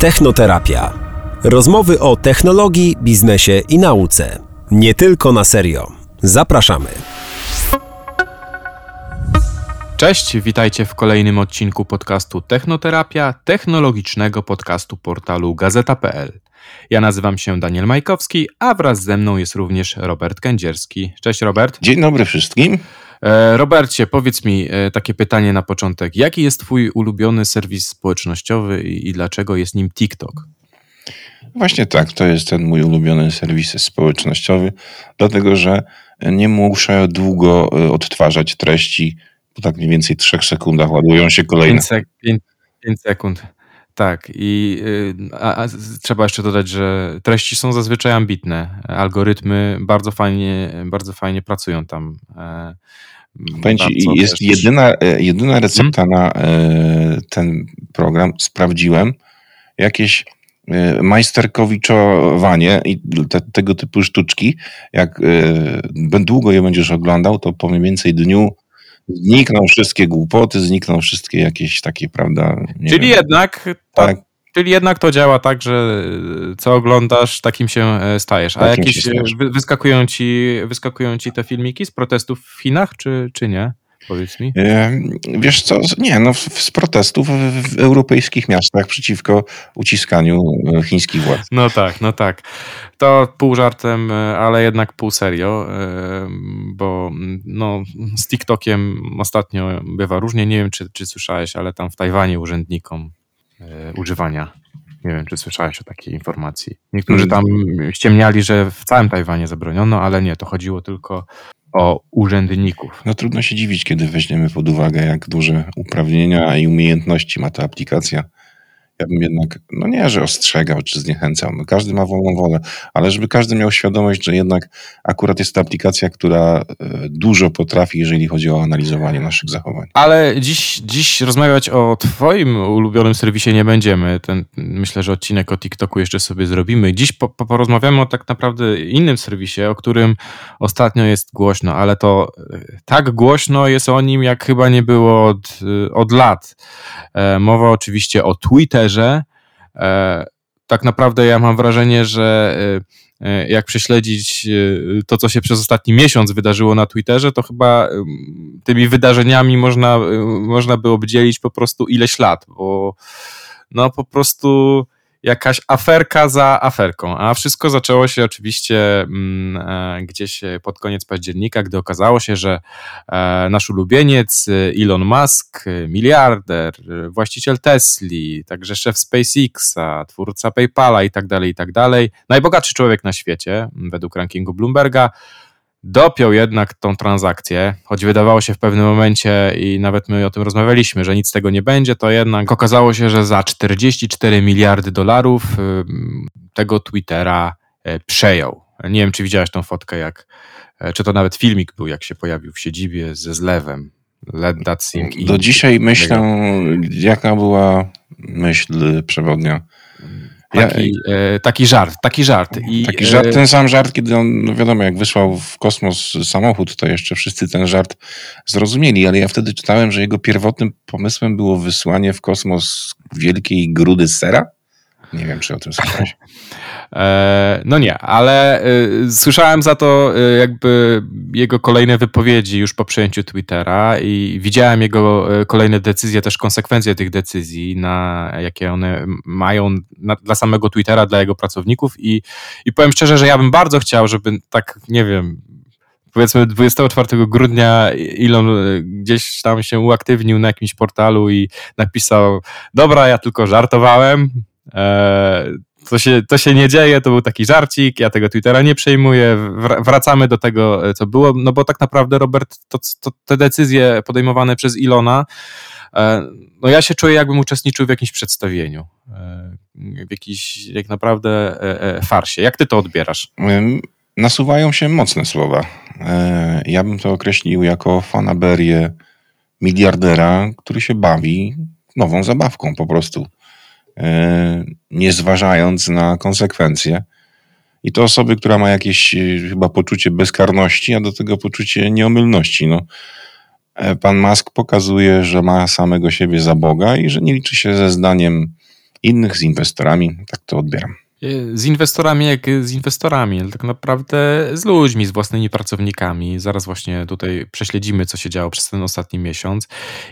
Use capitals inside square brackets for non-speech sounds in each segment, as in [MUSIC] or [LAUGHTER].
Technoterapia. Rozmowy o technologii, biznesie i nauce. Nie tylko na serio. Zapraszamy. Cześć, witajcie w kolejnym odcinku podcastu Technoterapia, technologicznego podcastu portalu gazeta.pl. Ja nazywam się Daniel Majkowski, a wraz ze mną jest również Robert Kędzierski. Cześć Robert. Dzień dobry wszystkim. E, Robercie, powiedz mi e, takie pytanie na początek. Jaki jest Twój ulubiony serwis społecznościowy i, dlaczego jest nim TikTok? Właśnie tak, to jest ten mój ulubiony serwis społecznościowy, dlatego że nie muszę długo e, odtwarzać treści, po tak mniej więcej trzech sekundach ładują się kolejne. 5 sekund. Tak, i a, a, trzeba jeszcze dodać, że treści są zazwyczaj ambitne. Algorytmy bardzo fajnie, bardzo fajnie pracują tam. Powiem ci, jest jedyna, e, jedyna mhm. recepta hmm? na e, ten program, sprawdziłem, jakieś e, majsterkowiczowanie i te, tego typu sztuczki, jak długo je będziesz oglądał, to po mniej więcej dniu znikną wszystkie głupoty, znikną wszystkie jakieś takie, prawda? Czyli wiem. jednak tak. Czyli jednak to działa tak, że co oglądasz, takim się stajesz. A takim jakieś wyskakują ci, wyskakują ci te filmiki z protestów w Chinach, czy, czy nie? Powiedz mi. Wiesz co, nie, no z protestów w europejskich miastach przeciwko uciskaniu e, chińskich władz. No tak, no tak. To pół żartem, e, ale jednak pół serio, e, bo no, z TikTokiem ostatnio bywa różnie. Nie wiem, czy, czy słyszałeś, ale tam w Tajwanie urzędnikom używania nie wiem, czy słyszałeś o takiej informacji. Niektórzy tam ściemniali, że w całym Tajwanie zabroniono, ale nie, to chodziło tylko o urzędników. No trudno się dziwić, kiedy weźmiemy pod uwagę, jak duże uprawnienia i umiejętności ma ta aplikacja ja bym jednak, no nie, że ostrzegał czy zniechęcał, no każdy ma wolną wolę, ale żeby każdy miał świadomość, że jednak akurat jest to aplikacja, która e, dużo potrafi, jeżeli chodzi o analizowanie naszych zachowań. Ale dziś, dziś rozmawiać o Twoim ulubionym serwisie nie będziemy. Ten, myślę, że odcinek o TikToku jeszcze sobie zrobimy. Dziś po, po, porozmawiamy o tak naprawdę innym serwisie, o którym ostatnio jest głośno, ale to e, tak głośno jest o nim, jak chyba nie było od, e, od lat. Mowa oczywiście o Twitterze E, tak naprawdę ja mam wrażenie, że e, e, jak prześledzić to, co się przez ostatni miesiąc wydarzyło na Twitterze, to chyba tymi wydarzeniami można, można by obdzielić po prostu ileś lat, bo no po prostu jakaś aferka za aferką. A wszystko zaczęło się oczywiście mm, e, gdzieś pod koniec października, gdy okazało się, że e, nasz ulubieniec Elon Musk, miliarder, właściciel Tesli, także szef SpaceXa, twórca PayPala i tak dalej, i tak dalej, najbogatszy człowiek na świecie według rankingu Bloomberga, dopiął jednak tą transakcję, choć wydawało się w pewnym momencie i nawet my o tym rozmawialiśmy, że nic z tego nie będzie, to jednak okazało się, że za 44 miliardy dolarów tego Twittera e, przejął. Nie wiem, czy widziałeś tą fotkę, jak, e, czy to nawet filmik był, jak się pojawił w siedzibie ze zlewem. Let that sink Do dzisiaj myślę, jaka była myśl przewodnia Taki, ja, e, taki żart, taki żart. I, taki żart, e, ten sam żart, kiedy on, no wiadomo, jak wysłał w kosmos samochód, to jeszcze wszyscy ten żart zrozumieli, ale ja wtedy czytałem, że jego pierwotnym pomysłem było wysłanie w kosmos wielkiej grudy sera. Nie wiem, czy o tym słyszałeś. [LAUGHS] E, no nie, ale e, słyszałem za to e, jakby jego kolejne wypowiedzi już po przejęciu Twittera i widziałem jego kolejne decyzje, też konsekwencje tych decyzji, na jakie one mają na, dla samego Twittera, dla jego pracowników i, i powiem szczerze, że ja bym bardzo chciał, żeby tak, nie wiem, powiedzmy 24 grudnia Elon gdzieś tam się uaktywnił na jakimś portalu i napisał, dobra, ja tylko żartowałem, to się, to się nie dzieje, to był taki żarcik, ja tego Twittera nie przejmuję, wracamy do tego, co było, no bo tak naprawdę, Robert, to, to te decyzje podejmowane przez Ilona, e, no ja się czuję, jakbym uczestniczył w jakimś przedstawieniu, e, w jakiś, jak naprawdę, e, farsie. Jak ty to odbierasz? Nasuwają się mocne słowa. Ja bym to określił jako fanaberię miliardera, który się bawi nową zabawką po prostu. E, nie zważając na konsekwencje. I to osoby, która ma jakieś e, chyba poczucie bezkarności, a do tego poczucie nieomylności. No, e, pan Musk pokazuje, że ma samego siebie za Boga i że nie liczy się ze zdaniem innych z inwestorami. Tak to odbieram. Z inwestorami jak z inwestorami, ale tak naprawdę z ludźmi, z własnymi pracownikami. Zaraz właśnie tutaj prześledzimy, co się działo przez ten ostatni miesiąc.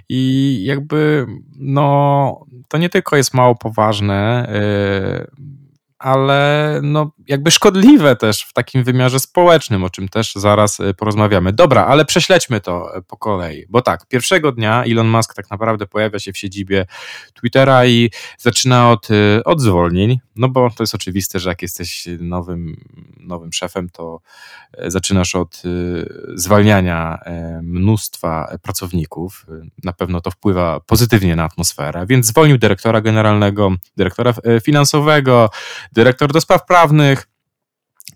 I jakby, no, to nie tylko jest mało poważne, yy, ale no jakby szkodliwe też w takim wymiarze społecznym, o czym też zaraz e, porozmawiamy. Dobra, ale prześledźmy to e, po kolei, bo tak, pierwszego dnia Elon Musk tak naprawdę pojawia się w siedzibie Twittera i zaczyna od, e, od zwolnień, no bo to jest oczywiste, że jak jesteś nowym, nowym szefem, to zaczynasz od zwalniania mnóstwa pracowników, na pewno to wpływa pozytywnie na atmosferę, więc zwolnił dyrektora generalnego, dyrektora finansowego, dyrektor do spraw prawnych,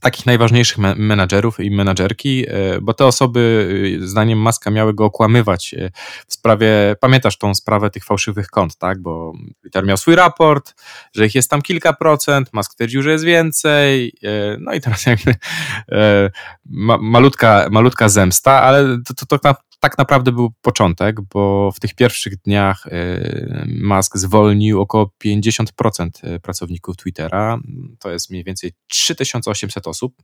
takich najważniejszych menadżerów i menadżerki, e, bo te osoby, e, zdaniem Maska, miały go okłamywać e, w sprawie, pamiętasz tą sprawę tych fałszywych kont, tak? Bo Twitter miał swój raport, że ich jest tam kilka procent, Musk twierdził, że jest więcej, no i teraz jakby malutka, malutka zemsta, ale to, to, to, tak naprawdę był początek, bo w tych pierwszych dniach y, Musk zwolnił około 50% y, pracowników Twittera. To jest mniej więcej 3800 osób.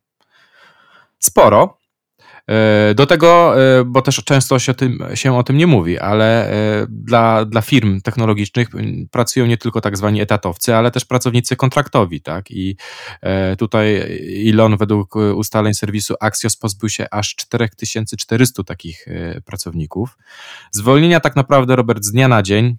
Sporo, do tego, e, bo też często się, tym, się o tym nie mówi, ale e, dla, dla firm technologicznych pracują nie tylko tak zwani etatowcy, ale też pracownicy kontraktowi, tak? I tutaj Elon według ustaleń serwisu Axios pozbył się aż 4400 takich pracowników. Zwolnienia tak naprawdę, Robert, z dnia na dzień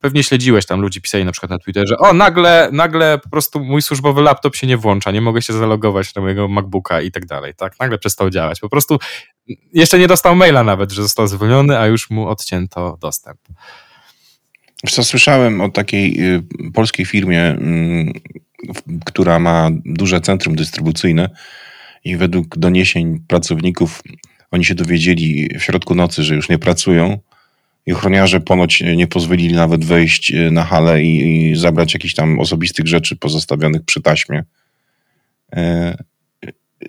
pewnie śledziłeś tam ludzi pisali na przykład na Twitterze, o nagle, nagle po prostu mój służbowy laptop się nie włącza, nie mogę się zalogować na mojego MacBooka i tak dalej, tak? Nagle przestał działać. Po prostu jeszcze nie dostał maila nawet, że został zwolniony, a już mu odcięto dostęp. Co słyszałem o takiej y, polskiej firmie, y, która ma duże centrum dystrybucyjne i według doniesień pracowników oni się dowiedzieli w środku nocy, że już nie pracują i ochroniarze ponoć nie pozwolili nawet wejść e, na halę i, i zabrać jakichś tam osobistych rzeczy pozostawionych przy taśmie. E,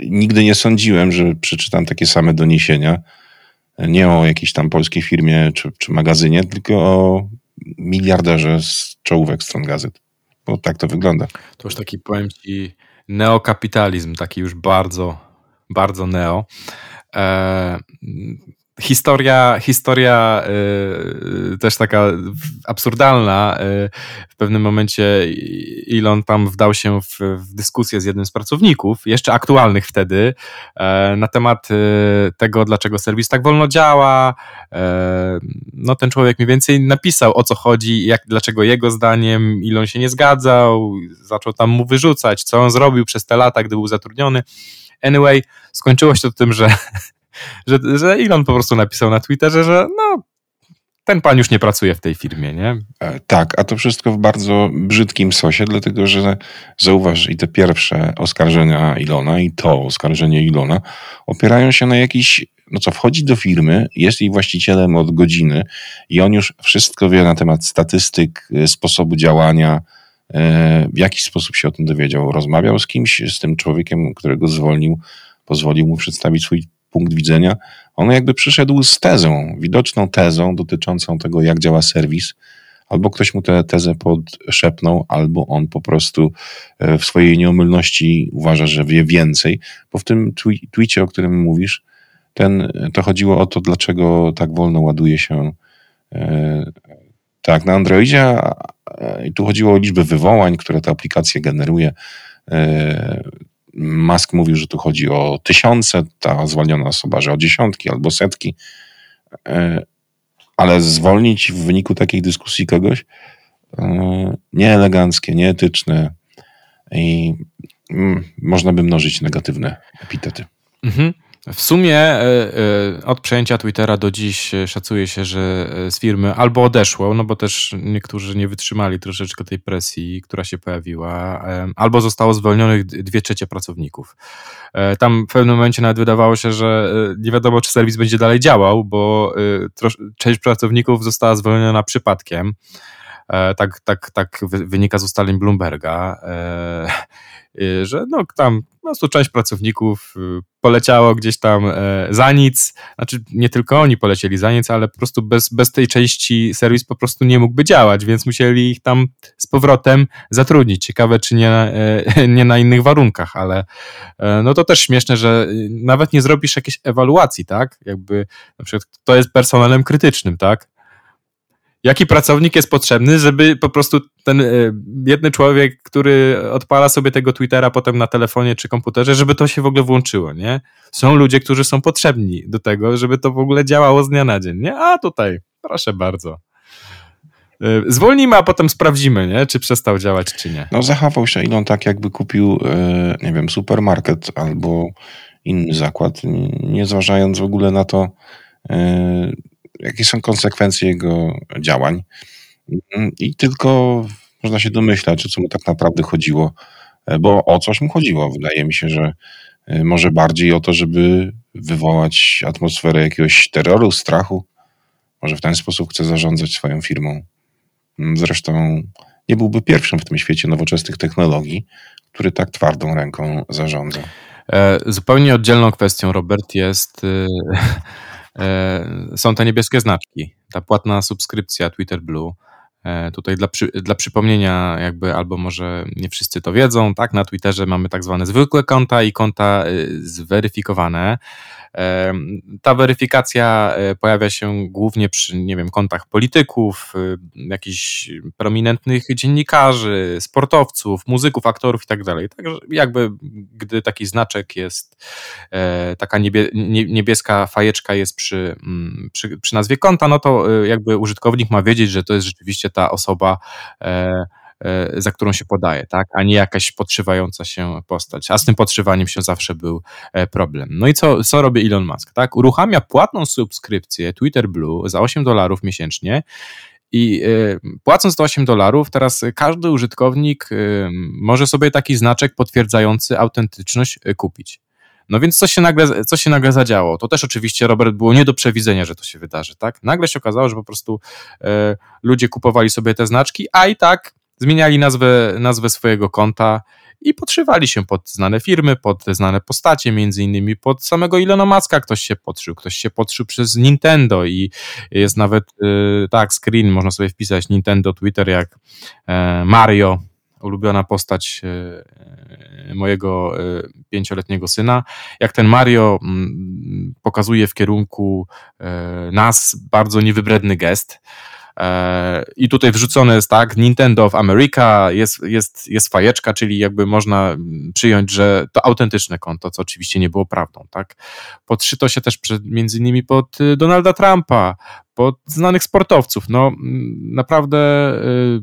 nigdy nie sądziłem, że przeczytam takie same doniesienia. Nie o jakiejś tam polskiej firmie czy, czy magazynie, tylko o miliarderze z czołówek stron gazet. Bo tak to wygląda. To już taki, powiem ci, neokapitalizm, taki już bardzo, bardzo neo. E, historia, historia y, też taka absurdalna. Y, w pewnym momencie Elon tam wdał się w, w, dyskusję z jednym z pracowników, jeszcze aktualnych wtedy, y, na temat y, tego, dlaczego serwis tak wolno działa. Y, no ten człowiek mniej więcej napisał, o co chodzi, jak, dlaczego jego zdaniem Elon się nie zgadzał, zaczął tam mu wyrzucać, co on zrobił przez te lata, gdy był zatrudniony. Anyway, skończyło się to tym, że [LAUGHS] że, że Elon po prostu napisał na Twitterze, że no, ten pan już nie pracuje w tej firmie, nie? E, tak, a to wszystko w bardzo brzydkim sosie, dlatego że zauważ, i te pierwsze oskarżenia Ilona, i to oskarżenie Ilona opierają się na jakiś, no co, wchodzi do firmy, jest jej właścicielem od godziny i on już wszystko wie na temat statystyk, e, sposobu działania, e, w jaki sposób się o tym dowiedział. Rozmawiał z kimś, z tym człowiekiem, którego zwolnił, pozwolił mu przedstawić swój punkt widzenia, on jakby przyszedł z tezą, widoczną tezą dotyczącą tego, jak działa serwis, albo ktoś mu tę tezę podszepnął, albo on po prostu e, w swojej nieomylności uważa, że wie więcej, bo w tym tweetie, o którym mówisz, ten, to chodziło o to, dlaczego tak wolno ładuje się e, tak na Androidzie, i tu chodziło o liczbę wywołań, które ta aplikacja generuje. Musk mówił, że tu chodzi o tysiące, ta zwolniona osoba, że o dziesiątki albo setki, e, ale zwolnić w wyniku takiej dyskusji kogoś e, nieeleganckie, nieetyczne i mm, można by mnożyć negatywne epitety. Mhm. W sumie e, e, od przejęcia Twittera do dziś e, szacuje się, że z firmy albo odeszło, no bo też niektórzy nie wytrzymali troszeczkę tej presji, która się pojawiła, albo zostało zwolnionych dwie trzecie pracowników. Tam w pewnym momencie nawet wydawało się, że nie wiadomo, czy serwis będzie dalej działał, bo część pracowników została zwolniona przypadkiem. Tak, tak, tak wynika z ustaleń Bloomberga, że no tam po prostu część pracowników poleciało gdzieś tam za nic, znaczy nie tylko oni polecieli za nic, ale po prostu bez, bez tej części serwis po prostu nie mógłby działać, więc musieli ich tam z powrotem zatrudnić. Ciekawe, czy nie, [LAUGHS] nie na innych warunkach, ale no to też śmieszne, że nawet nie zrobisz jakiejś ewaluacji, tak? Jakby na przykład to jest personelem krytycznym, tak? Jaki pracownik jest potrzebny, żeby po prostu ten jedny człowiek, który odpala sobie tego Twittera potem na telefonie czy komputerze, żeby to się w ogóle włączyło, nie? Są ludzie, którzy są potrzebni do tego, żeby to w ogóle działało z dnia na dzień, nie? A tutaj, proszę bardzo. Zwolnimy, a potem sprawdzimy, nie? czy przestał działać, czy nie. No zachował się Elon tak, jakby kupił, nie wiem, supermarket albo inny zakład, nie zważając w ogóle na to, e, jakie są konsekwencje jego działań. I tylko można się domyślać, o co mu tak naprawdę chodziło, e, bo o coś mu chodziło. Wydaje mi się, że e, może bardziej o to, żeby wywołać atmosferę jakiegoś terroru, strachu. Może w ten sposób chce zarządzać swoją firmą. Zresztą nie byłby pierwszym w tym świecie nowoczesnych technologii, który tak twardą ręką zarządza. E, zupełnie oddzielną kwestią, Robert, jest są te niebieskie znaczki, ta płatna subskrypcja Twitter Blue. E, tutaj dla, przy, dla przypomnienia, jakby, albo może nie wszyscy to wiedzą, tak, na Twitterze mamy tak zwane zwykłe konta i konta y, zweryfikowane. Ta weryfikacja e, pojawia się głównie przy, nie wiem, kontach polityków, y, jakichś prominentnych dziennikarzy, sportowców, muzyków, aktorów i tak. Także jakby, gdy taki znaczek jest, e, taka niebie, niebieska fajeczka jest przy, mm, przy, przy nazwie konta, no to e, jakby użytkownik ma wiedzieć, że to jest rzeczywiście ta osoba, za którą się podaje, tak? a nie jakaś podszywająca się postać. A z tym podszywaniem się zawsze był e, problem. No i co, co robi Elon Musk? Tak? Uruchamia płatną subskrypcję Twitter Blue za 8 dolarów miesięcznie i y, płacąc te 8 dolarów, teraz każdy użytkownik może sobie taki znaczek potwierdzający autentyczność kupić. No więc co się, nagle, co się nagle zadziało? To też oczywiście, Robert, było nie do przewidzenia, że to się wydarzy, tak? Nagle się okazało, że po prostu ludzie kupowali sobie te znaczki, a i tak zmieniali nazwę, nazwę swojego konta i podszywali się pod znane firmy, pod znane postacie, między innymi pod samego Ilona Maska. Ktoś się podszył, ktoś się podszył przez Nintendo i jest nawet, yy, tak, screen, można sobie wpisać Nintendo Twitter jak yy, Mario, ulubiona postać mojego e, pięcioletniego syna, jak ten Mario mm, pokazuje w kierunku e, nas bardzo niewybredny gest, E, I tutaj wrzucone jest tak, Nintendo of America, jest, jest, jest fajeczka, czyli jakby można przyjąć, że to autentyczne konto, co oczywiście nie było prawdą, tak. Podszyto się też przed, między innymi pod y, Donalda Trumpa, pod znanych sportowców. No naprawdę y,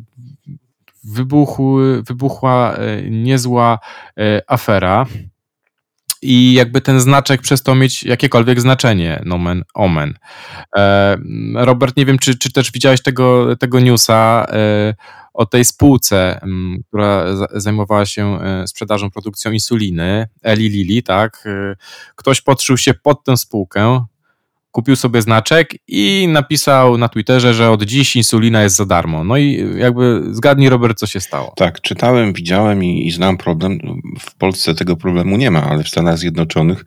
wybuchły, wybuchła y, niezła afera i jakby ten znaczek przez to mieć jakiekolwiek znaczenie, nomen omen. E, Robert, nie wiem, czy, czy też widziałeś tego, tego newsa e, o tej spółce, która zajmowała się e, sprzedażą, produkcją insuliny, Eli Lilly, tak? Ktoś podszył się pod tę spółkę, kupił sobie znaczek i napisał na Twitterze, że od dziś insulina jest za darmo. No i jakby zgadnij, Robert, co się stało. Tak, czytałem, widziałem i, i znam problem. W Polsce tego problemu nie ma, ale w Stanach Zjednoczonych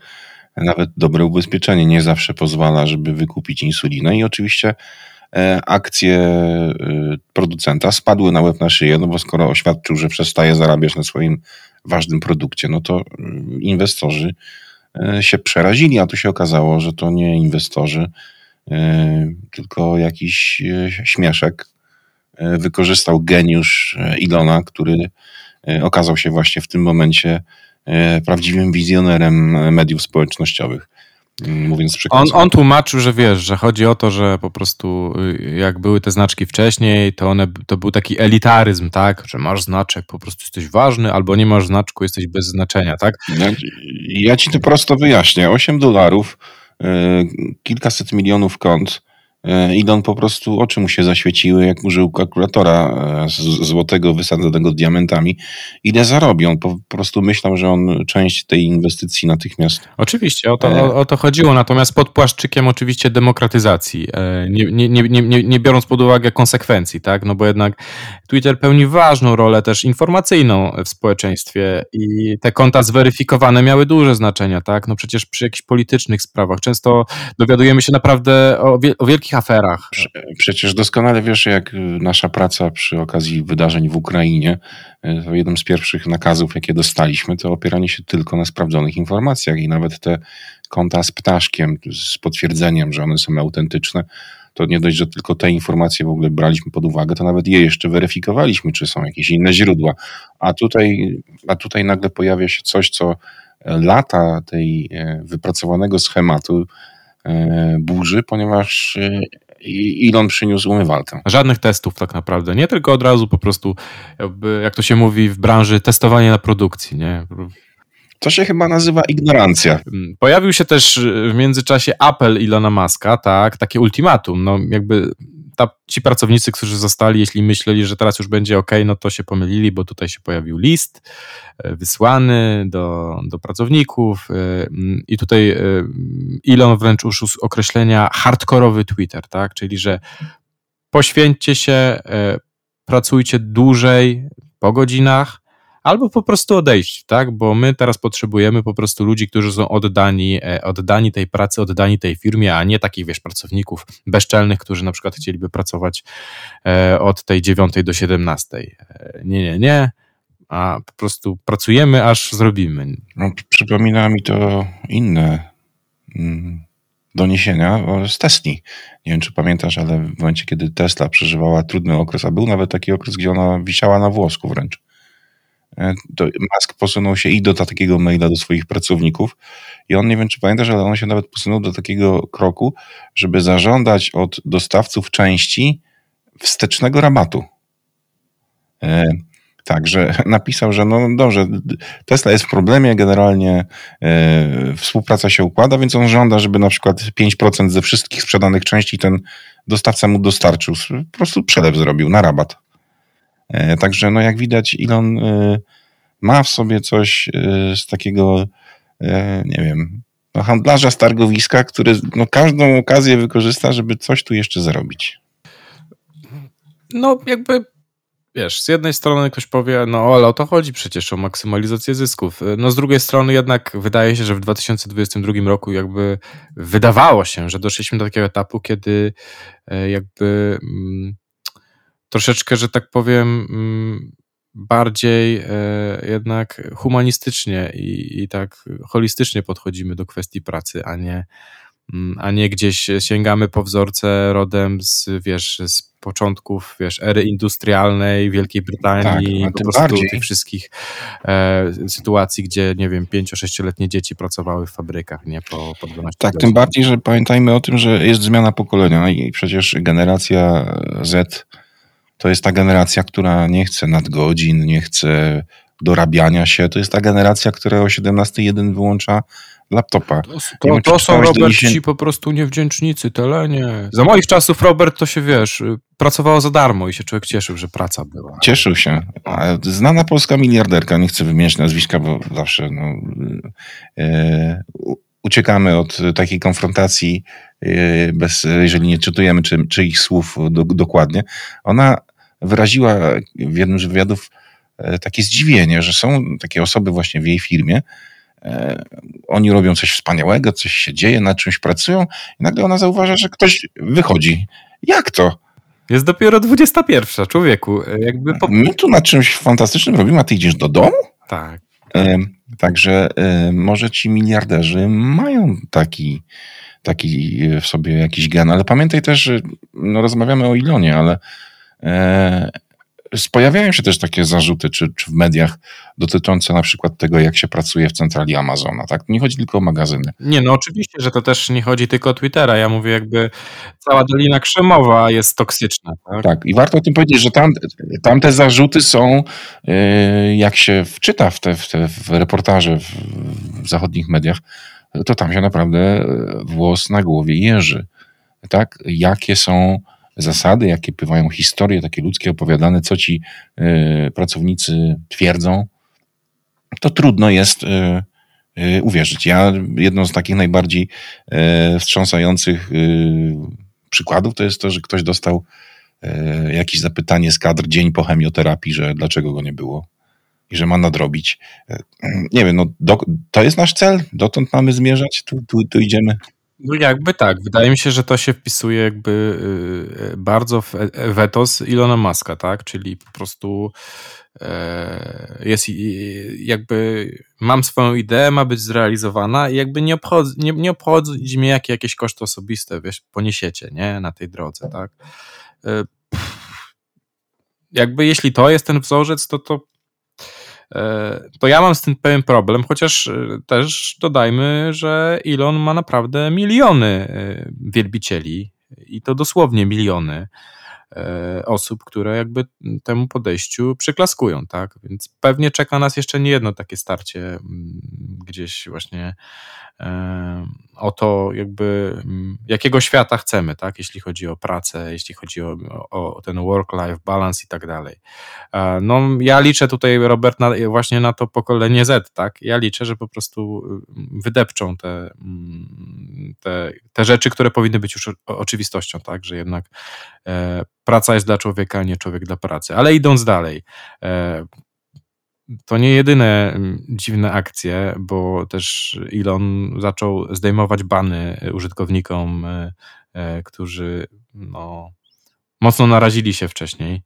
nawet dobre ubezpieczenie nie zawsze pozwala, żeby wykupić insulinę i oczywiście e, akcje e, producenta spadły na łeb na szyję, no bo skoro oświadczył, że przestaje zarabiać na swoim ważnym produkcie, no to mm, inwestorzy E, się przerazili, a tu się okazało, że to nie inwestorzy, e, tylko jakiś e, śmieszek wykorzystał geniusz Ilona, który okazał się właśnie w tym momencie prawdziwym wizjonerem mediów społecznościowych. Mówiąc on, on tłumaczył, że wiesz, że chodzi o to, że po prostu y, jak były te znaczki wcześniej, to one to był taki elitaryzm, tak? Że masz znaczek, po prostu jesteś ważny, albo nie masz znaczku, jesteś bez znaczenia, tak? Ja, ja ci to prosto wyjaśnię. 8 dolarów, yy, kilkaset milionów kont Elon po prostu oczy mu się zaświeciły, jak użył kalkulatora złotego wysadzonego diamentami. Ile zarobi? On po prostu myślał, że on część tej inwestycji natychmiast. Oczywiście, o to, o, o to chodziło. Natomiast pod płaszczykiem oczywiście demokratyzacji, nie, nie, nie, nie, nie biorąc pod uwagę konsekwencji, tak? No bo jednak Twitter pełni ważną rolę też informacyjną w społeczeństwie i te konta zweryfikowane miały duże znaczenie, tak? No przecież przy jakichś politycznych sprawach często dowiadujemy się naprawdę o, wie, o wielkich aferach. Przecież doskonale wiesz, jak nasza praca przy okazji wydarzeń w Ukrainie, to jednym z pierwszych nakazów, jakie dostaliśmy, to opieranie się tylko na sprawdzonych informacjach i nawet te konta z ptaszkiem, z potwierdzeniem, że one są autentyczne, to nie dość, że tylko te informacje w ogóle braliśmy pod uwagę, to nawet je jeszcze weryfikowaliśmy, czy są jakieś inne źródła. A tutaj, a tutaj nagle pojawia się coś, co lata tej e, wypracowanego schematu burzy, ponieważ Elon przyniósł umywalkę. Żadnych testów tak naprawdę, nie tylko od razu po prostu, jakby, jak to się mówi w branży, testowanie na produkcji, nie? To się chyba nazywa ignorancja. Mm, pojawił się też w międzyczasie apel Ilona Maska, tak, takie ultimatum, no jakby ta, ci pracownicy, którzy zostali, jeśli myśleli, że teraz już będzie ok, no to się pomylili, bo tutaj się pojawił list e, wysłany do, do pracowników e, i tutaj e, Elon wręcz użył określenia hardkorowy Twitter, tak, czyli że poświęćcie się, pracujcie dłużej po godzinach, albo po prostu odejść, tak? Bo my teraz potrzebujemy po prostu ludzi, którzy są oddani, e, oddani tej pracy, oddani tej firmie, a nie takich, wiesz, pracowników bezczelnych, którzy na przykład chcieliby pracować e, od tej 9 do 17. E, nie, nie, nie. A po prostu pracujemy, aż zrobimy. No, przypomina mi to inne mm, doniesienia z Tesli. Nie wiem, czy pamiętasz, ale w momencie, kiedy Tesla przeżywała trudny okres, a był nawet taki okres, gdzie ona wisiała na włosku wręcz to Musk posunął się i do takiego maila do swoich pracowników i on, nie wiem czy pamiętasz, ale on się nawet posunął do takiego kroku, żeby zażądać od dostawców części wstecznego rabatu. E, Także [LAUGHS] napisał, że no dobrze, Tesla jest w problemie, generalnie e, współpraca się układa, więc on żąda, żeby na przykład 5% ze wszystkich sprzedanych części ten dostawca mu dostarczył. Po prostu przelew zrobił na rabat. E, także no jak widać Elon e, ma w sobie coś e, z takiego, nie wiem, no handlarza z targowiska, który no każdą okazję wykorzysta, żeby coś tu jeszcze zarobić. No jakby wiesz, z jednej strony ktoś powie, no ale o to chodzi przecież, o maksymalizację zysków. No z drugiej strony jednak wydaje się, że w 2022 roku jakby wydawało się, że doszliśmy do takiego etapu, kiedy jakby mm, troszeczkę, że tak powiem, mm, bardziej e, jednak humanistycznie i, i tak holistycznie podchodzimy do kwestii pracy, a nie, mm, a nie gdzieś sięgamy po wzorce rodem z, wiesz, z początków, wiesz, ery industrialnej Wielkiej Brytanii, tak, po prostu bardziej. tych wszystkich e, sytuacji, gdzie, nie wiem, 5-6-letnie dzieci pracowały w fabrykach, nie, po, po 12 Tak, godzin. tym bardziej, że pamiętajmy o tym, że jest zmiana pokolenia i przecież generacja Z to jest ta generacja, która nie chce nadgodzin, nie chce dorabiania się. To jest ta generacja, która o 17.1 wyłącza laptopa. To, to, wiem, to są, Robert, ci po prostu niewdzięcznicy, telenie. Za moich czasów, Robert, to się, wiesz, pracowało za darmo i się człowiek cieszył, że praca była. Cieszył się. Znana polska miliarderka, nie chcę wymieniać nazwiska, bo zawsze no, e, uciekamy od takiej konfrontacji, e, bez, jeżeli nie czytujemy czy, czyich słów do, dokładnie. Ona wyraziła w jednym z wywiadów e, takie zdziwienie, że są takie osoby właśnie w jej firmie, e, oni robią coś wspaniałego, coś się dzieje, nad czymś pracują i nagle ona zauważa, że ktoś wychodzi. Jak to? Jest dopiero 21, człowieku. E, jakby po... My tu nad czymś fantastycznym robimy, a ty idziesz do domu? Tak. Także może ci miliarderzy mają taki, taki w sobie jakiś gen, ale pamiętaj też, że no rozmawiamy o Ilonie, ale pojawiają się też takie zarzuty, czy, czy w mediach, dotyczące na przykład tego, jak się pracuje w centrali Amazona. Tak? Nie chodzi tylko o magazyny. Nie, no oczywiście, że to też nie chodzi tylko o Twittera. Ja mówię, jakby cała Dolina Krzemowa jest toksyczna. Tak, tak i warto o tym powiedzieć, że tam, tam te zarzuty są, e, jak się wczyta w te, w te w reportaże w, w zachodnich mediach, to tam się naprawdę włos na głowie jeży. tak, jakie są zasady, jakie bywają historie takie ludzkie opowiadane, co ci y, pracownicy twierdzą, to trudno jest y, y, uwierzyć. Ja jedną z takich najbardziej wstrząsających przykładów to jest to, że ktoś dostał jakieś zapytanie z kadr dzień po chemioterapii, że dlaczego go nie było i że ma nadrobić. Nie wiem, no do, to jest nasz cel, dotąd mamy zmierzać, tu, tu, tu idziemy. No jakby tak. Wydaje mi się, że to się wpisuje jakby y, bardzo w e, wetos Ilona Maska, tak? Czyli po prostu e, jest jakby mam swoją ideę, ma być zrealizowana i jakby nie obchodzi, nie, nie obchodzi mnie jakie jakieś koszty osobiste, wiesz, poniesiecie, nie? Na tej drodze, tak? E, jakby jeśli to jest ten wzorzec, to to to ja mam z tym pewien problem, chociaż e, też dodajmy, że Elon ma naprawdę miliony e, wielbicieli i to dosłownie miliony osób, które jakby temu podejściu przyklaskują, tak? Więc pewnie czeka nas jeszcze nie jedno takie starcie mm, gdzieś właśnie o to, jakby mm, jakiego świata chcemy, tak? Jeśli chodzi o pracę, jeśli chodzi o, o ten work-life balance i tak dalej. No, ja liczę tutaj, Robert, na, właśnie na to pokolenie Z, tak? Ja liczę, że po prostu y, wydepczą te, mm, te, te rzeczy, które powinny być już oczywistością, tak? Że jednak e, praca jest dla człowieka, a nie człowiek dla pracy. Ale idąc dalej, e, to nie jedyne mm, dziwne akcje, bo też Elon zaczął zdejmować bany użytkownikom, e, e, którzy no, mocno narazili się wcześniej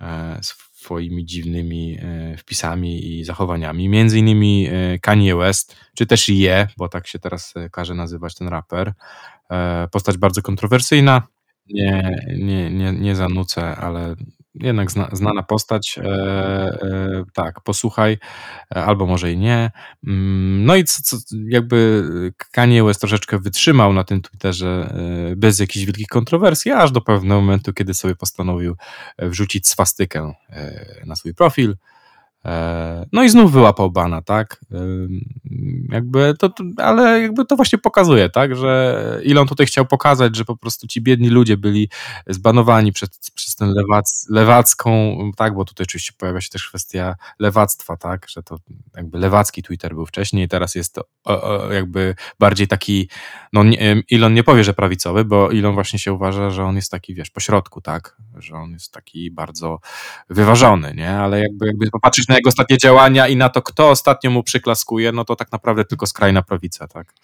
e, swoimi dziwnymi wpisami i zachowaniami. Między innymi Kanye West, czy też Je, bo tak się teraz każe nazywać ten raper. Postać bardzo kontrowersyjna. Nie, nie, nie, nie zanucę, ale jednak zna, znana postać. E, e, tak, posłuchaj, e, albo może i nie. Mm, no i co, co, jakby Kanye West troszeczkę wytrzymał na tym Twitterze e, bez jakichś wielkich kontrowersji, aż do pewnego momentu, kiedy sobie postanowił wrzucić swastykę e, na swój profil. E, no i znów wyłapał bana, tak? E, jakby to, ale jakby to właśnie pokazuje, tak? Że Elon tutaj chciał pokazać, że po prostu ci biedni ludzie byli zbanowani przez, przez tę lewac, lewacką, tak? Bo tutaj oczywiście pojawia się też kwestia lewactwa, tak? Że to jakby lewacki Twitter był wcześniej, teraz jest to jakby bardziej taki, no Elon nie powie, że prawicowy, bo Elon właśnie się uważa, że on jest taki, wiesz, pośrodku, tak? Że on jest taki bardzo wyważony, nie? Ale jakby, jakby popatrzeć na jego ostatnie działania i na to, kto ostatnio mu przyklaskuje, no to tak naprawdę tylko skrajna prawica, tak?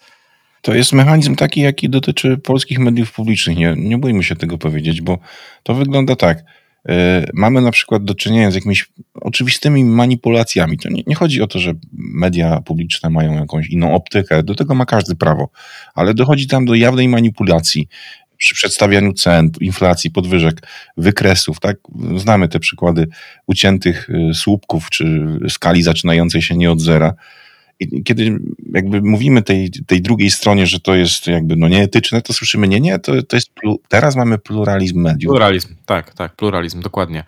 To jest mechanizm taki, jaki dotyczy polskich mediów publicznych. Nie, nie bójmy się tego powiedzieć, bo to wygląda tak. Yy, mamy na przykład do czynienia z jakimiś oczywistymi manipulacjami. To nie, nie, chodzi o to, że media publiczne mają jakąś inną optykę, do tego ma każdy prawo, ale dochodzi tam do jawnej manipulacji przy przedstawianiu cen, inflacji, podwyżek, wykresów, tak? Znamy te przykłady uciętych y, słupków, czy skali zaczynającej się nie od zera. I kiedy jakby mówimy tej, tej drugiej stronie, że to jest jakby no nieetyczne, to słyszymy, nie, nie, to, to jest, teraz mamy pluralizm mediów. Pluralizm, tak, tak, pluralizm, dokładnie.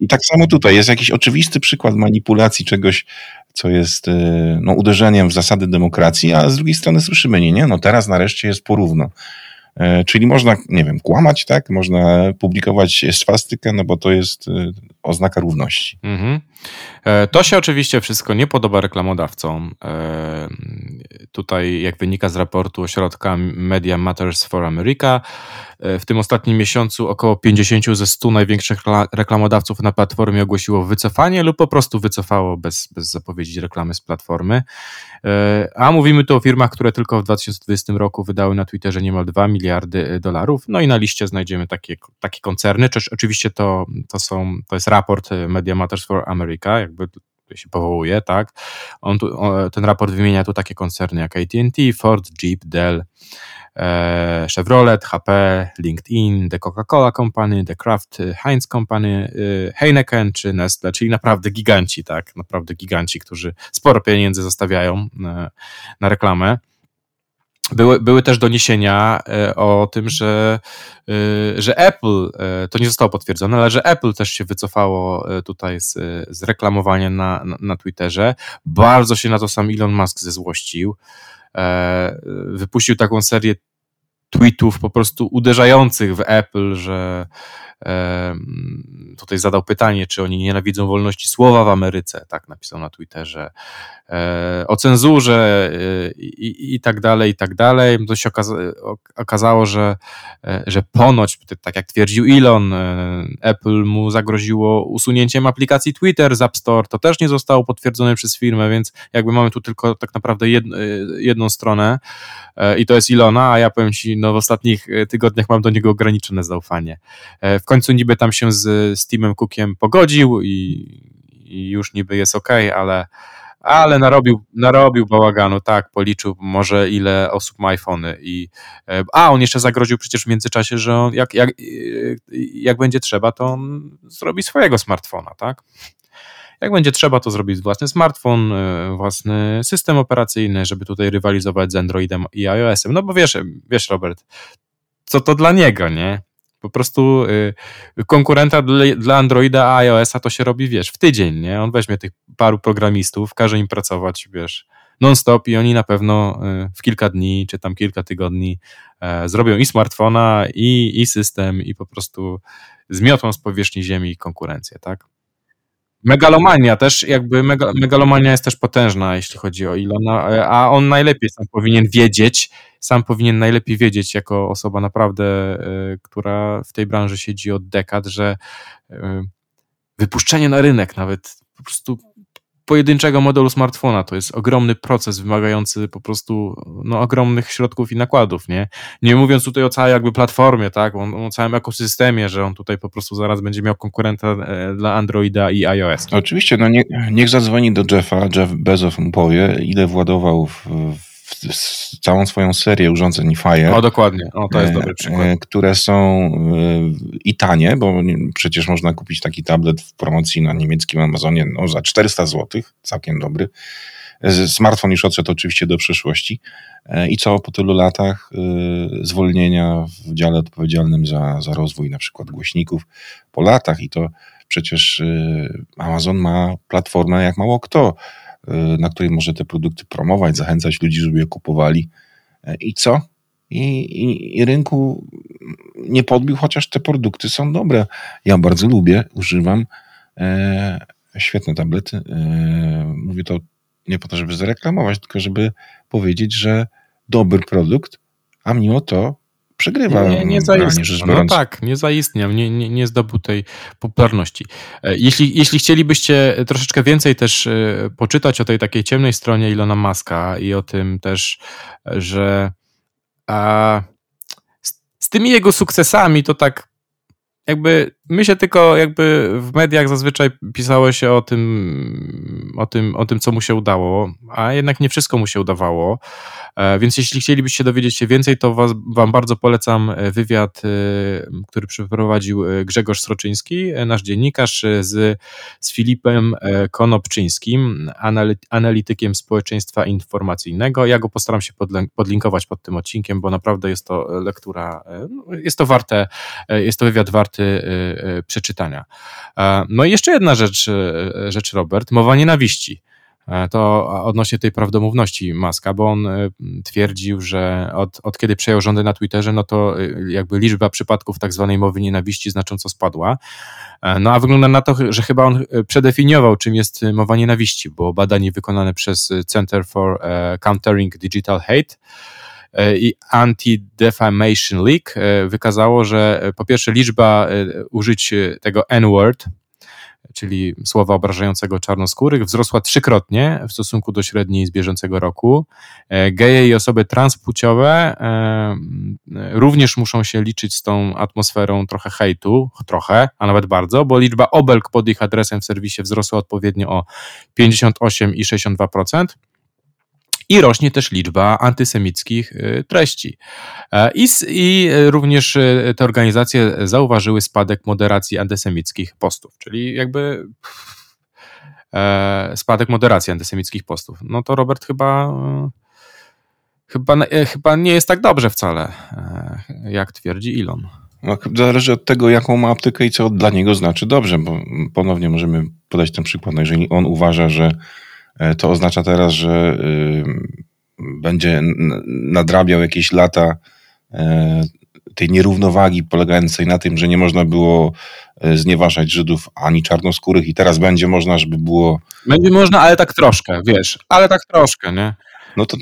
I tak samo tutaj jest jakiś oczywisty przykład manipulacji czegoś, co jest y, no, uderzeniem w zasady demokracji, a z drugiej strony słyszymy, nie, nie, no teraz nareszcie jest porówno. E, czyli można, nie wiem, kłamać, tak? Można publikować swastykę, no bo to jest e, oznaka równości. Mhm. E, to się oczywiście wszystko nie podoba reklamodawcom. Tutaj, jak wynika z raportu ośrodka Media Matters for America, w tym ostatnim miesiącu około 50 ze 100 największych reklamodawców na platformie ogłosiło wycofanie lub po prostu wycofało bez, bez zapowiedzi reklamy z platformy. A mówimy tu o firmach, które tylko w 2020 roku wydały na Twitterze niemal 2 miliardy dolarów. No i na liście znajdziemy takie, takie koncerny. Oczywiście to, to, są, to jest raport Media Matters for America, jakby się powołuje, tak? On tu, ten raport wymienia tu takie koncerny jak AT&T, Ford, Jeep, Dell, e, Chevrolet, HP, LinkedIn, The Coca-Cola Company, The Kraft Heinz Company, e, Heineken czy Nestle, czyli naprawdę giganci, tak? Naprawdę giganci, którzy sporo pieniędzy zostawiają e, na reklamę. Były, były też doniesienia e, o tym, że, e, że Apple, e, to nie zostało potwierdzone, ale że Apple też się wycofało tutaj z, z reklamowania na, na, na Twitterze. Bardzo się na to sam Elon Musk zezłościł. Wypuścił taką serię tweetów po prostu uderzających w Apple, że tutaj zadał pytanie, czy oni nienawidzą wolności słowa w Ameryce, tak napisał na Twitterze, e, o cenzurze e, i, i tak dalej, i tak dalej. To się okazało, że, e, że ponoć, tak jak twierdził Elon, Apple mu zagroziło usunięciem aplikacji Twitter z App Store. To też nie zostało potwierdzone przez firmę, więc jakby mamy tu tylko tak naprawdę jedno, jedną stronę i to jest Ilona, a ja powiem Ci, no w ostatnich tygodniach mam do niego ograniczone zaufanie. W końcu niby tam się z Steamem Cookiem pogodził i, i już niby jest ok, ale, ale narobił, narobił bałaganu, tak, policzył może ile osób ma iPhony i e, a on jeszcze zagroził przecież w międzyczasie, że on, jak, jak, jak będzie trzeba, to on zrobi swojego smartfona, tak? Jak będzie trzeba, to zrobić własny smartfon, e, własny system operacyjny, żeby tutaj rywalizować z Androidem i iOS-em. No bo wiesz, wiesz, Robert, co to dla niego, nie? Po prostu y, konkurenta dla, dla Androida a iOS-a to się robi, wiesz, w tydzień, nie? On weźmie tych paru programistów, każe im pracować, wiesz, non-stop i oni na pewno y, w kilka dni, czy tam kilka tygodni e, zrobią i smartfona, i, i system, i po prostu zmiotą z powierzchni ziemi konkurencję, tak? Megalomania też, jakby megalomania jest też potężna, jeśli chodzi o Ilona, a on najlepiej sam powinien wiedzieć, sam powinien najlepiej wiedzieć jako osoba naprawdę, e, która w tej branży siedzi od dekad, że e, wypuszczenie na rynek nawet po prostu pojedynczego modelu smartfona. To jest ogromny proces wymagający po prostu no, ogromnych środków i nakładów, nie? Nie mówiąc tutaj o całej jakby platformie, tak? O, o całym ekosystemie, że on tutaj po prostu zaraz będzie miał konkurenta e, dla Androida i iOS. Oczywiście, no nie, niech zadzwoni do Jeffa, Jeff Bezos mu powie, ile władował w, w całą swoją serię urządzeń Fire. O, dokładnie. O, to jest dobry przykład. E, które są e, i tanie, bo przecież można kupić taki tablet w promocji na niemieckim Amazonie no, za 400 zł, całkiem dobry. E, smartfon już odszedł oczywiście do przeszłości. I co po tylu latach zwolnienia w dziale odpowiedzialnym za, za rozwój na przykład głośników, po latach i to przecież Amazon ma platformę jak mało kto na której może te produkty promować, zachęcać ludzi, żeby je kupowali. E, I co? I, i, i rynku nie podbił, chociaż te produkty są dobre. Ja bardzo lubię, używam. E, świetne tablety. E, mówię to nie po to, żeby zareklamować, tylko żeby powiedzieć, że dobry produkt, a mimo to przegrywa. Nie, nie zaistniał. No tak, nie zaistniał, nie, nie, nie zdobył tej popularności. E, jeśli, jeśli chcielibyście troszeczkę więcej też e, poczytać o tej takiej ciemnej stronie Ilona Maska i o tym też, że a, z, z tymi jego sukcesami to tak jakby my się tylko jakby w mediach zazwyczaj pisało się o tym, o tym, o tym, co mu się udało, a jednak nie wszystko mu się udawało. E, więc jeśli chcielibyście dowiedzieć się więcej, to was, Wam bardzo polecam e, wywiad, e, który przeprowadził Grzegorz Sroczyński, nasz dziennikarz, z, z Filipem Konopczyńskim, analitykiem społeczeństwa informacyjnego. Ja go postaram się podlinkować pod tym odcinkiem, bo naprawdę jest to lektura, no, jest to warte, jest to wywiad warty przeczytania. No i jeszcze jedna rzecz, rzecz Robert, mowa nienawiści. E, to odnośnie tej prawdomówności Maska, bo on e, twierdził, że od, od kiedy przejął rządy na Twitterze, no to e, jakby liczba przypadków tak zwanej mowy nienawiści znacząco spadła. No a wygląda na to, że chyba on przedefiniował, czym jest mowa nienawiści, bo badanie wykonane przez Center for Countering Digital Hate i Anti-Defamation League wykazało, że po pierwsze liczba użyć tego N-word czyli słowa obrażającego czarnoskórych, wzrosła trzykrotnie w stosunku do średniej z bieżącego roku. E, geje i osoby transpłciowe e, również muszą się liczyć z tą atmosferą trochę hejtu, trochę, a nawet bardzo, bo liczba obelg pod ich adresem w serwisie wzrosła odpowiednio o 58 i 62% i rośnie też liczba antysemickich y, treści. E, I, I, również y, te organizacje zauważyły spadek moderacji antysemickich postów, czyli jakby e, spadek moderacji antysemickich postów. No to Robert chyba e, chyba, chyba nie jest tak dobrze wcale, jak twierdzi Elon. No, zależy od tego, jaką ma aptekę i co dla niego znaczy dobrze, bo ponownie możemy podać ten przykład. No jeżeli on uważa, że E, to oznacza teraz, że y, będzie nadrabiał jakieś lata tej nierównowagi polegającej na tym, że nie można było znieważać Żydów ani czarnoskórych i teraz będzie można, żeby było... Będzie można, ale tak troszkę, wiesz, ale tak troszkę, nie? No to,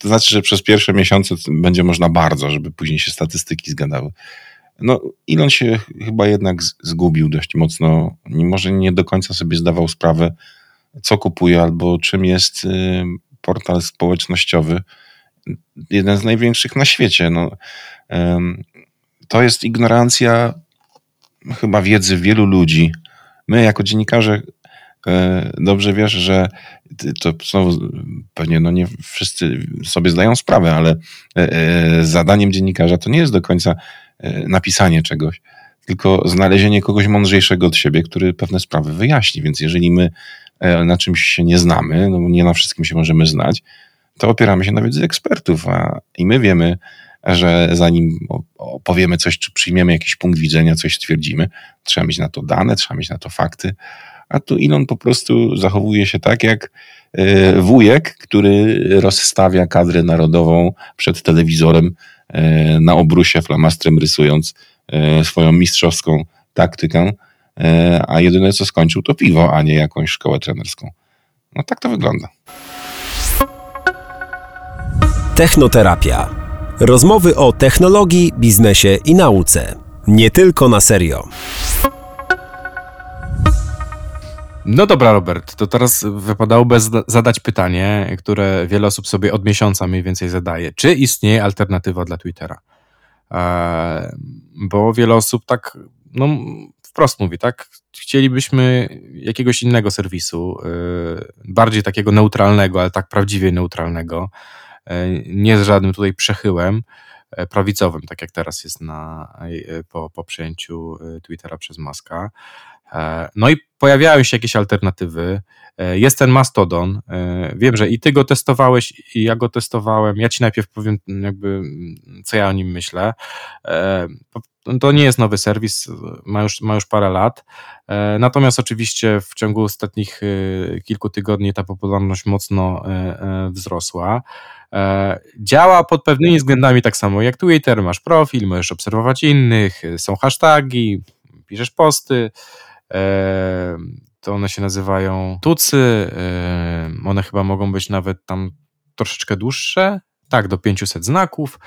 to znaczy, że przez pierwsze miesiące będzie można bardzo, żeby później się statystyki zgadały. No, Elon się chyba jednak zgubił dość mocno. Może nie do końca sobie zdawał sprawę, co kupuje albo czym jest y, portal społecznościowy. Jeden z największych na świecie. No, to jest ignorancja chyba wiedzy wielu ludzi. My, jako dziennikarze, e, dobrze wiesz, że to znowu pewnie no nie wszyscy sobie zdają sprawę, ale e, e, zadaniem dziennikarza to nie jest do końca napisanie czegoś, tylko znalezienie kogoś mądrzejszego od siebie, który pewne sprawy wyjaśni. Więc jeżeli my na czymś się nie znamy, no nie na wszystkim się możemy znać, to opieramy się na wiedzy ekspertów, a i my wiemy, że zanim opowiemy coś, czy przyjmiemy jakiś punkt widzenia, coś stwierdzimy, trzeba mieć na to dane, trzeba mieć na to fakty, a tu Elon po prostu zachowuje się tak jak e, wujek, który rozstawia kadrę narodową przed telewizorem e, na obrusie flamastrem rysując e, swoją mistrzowską taktykę, a jedyne co skończył to piwo, a nie jakąś szkołę trenerską. No tak to wygląda. Technoterapia. Rozmowy o technologii, biznesie i nauce. Nie tylko na serio. No dobra, Robert, to teraz wypadałoby zadać pytanie, które wiele osób sobie od miesiąca mniej więcej zadaje. Czy istnieje alternatywa dla Twittera? Eee, bo wiele osób tak, no wprost mówi, tak? Chcielibyśmy jakiegoś innego serwisu, yy, bardziej takiego neutralnego, ale tak prawdziwie neutralnego, yy, nie z żadnym tutaj przechyłem yy, prawicowym, tak jak teraz jest na, po, po przyjęciu yy, Twittera przez Maska. E, no i pojawiają się jakieś alternatywy. E, jest ten Mastodon. E, wiem, że i ty go testowałeś, i ja go testowałem. Ja ci najpierw powiem, jakby, co ja o nim myślę. To nie jest nowy serwis, ma już, ma już parę lat. Natomiast oczywiście w ciągu ostatnich kilku tygodni ta popularność mocno wzrosła. Działa pod pewnymi względami tak samo jak Twitter. Masz profil, możesz obserwować innych, są hasztagi, piszesz posty to one się nazywają tucy, one chyba mogą być nawet tam troszeczkę dłuższe, tak, do 500 znaków.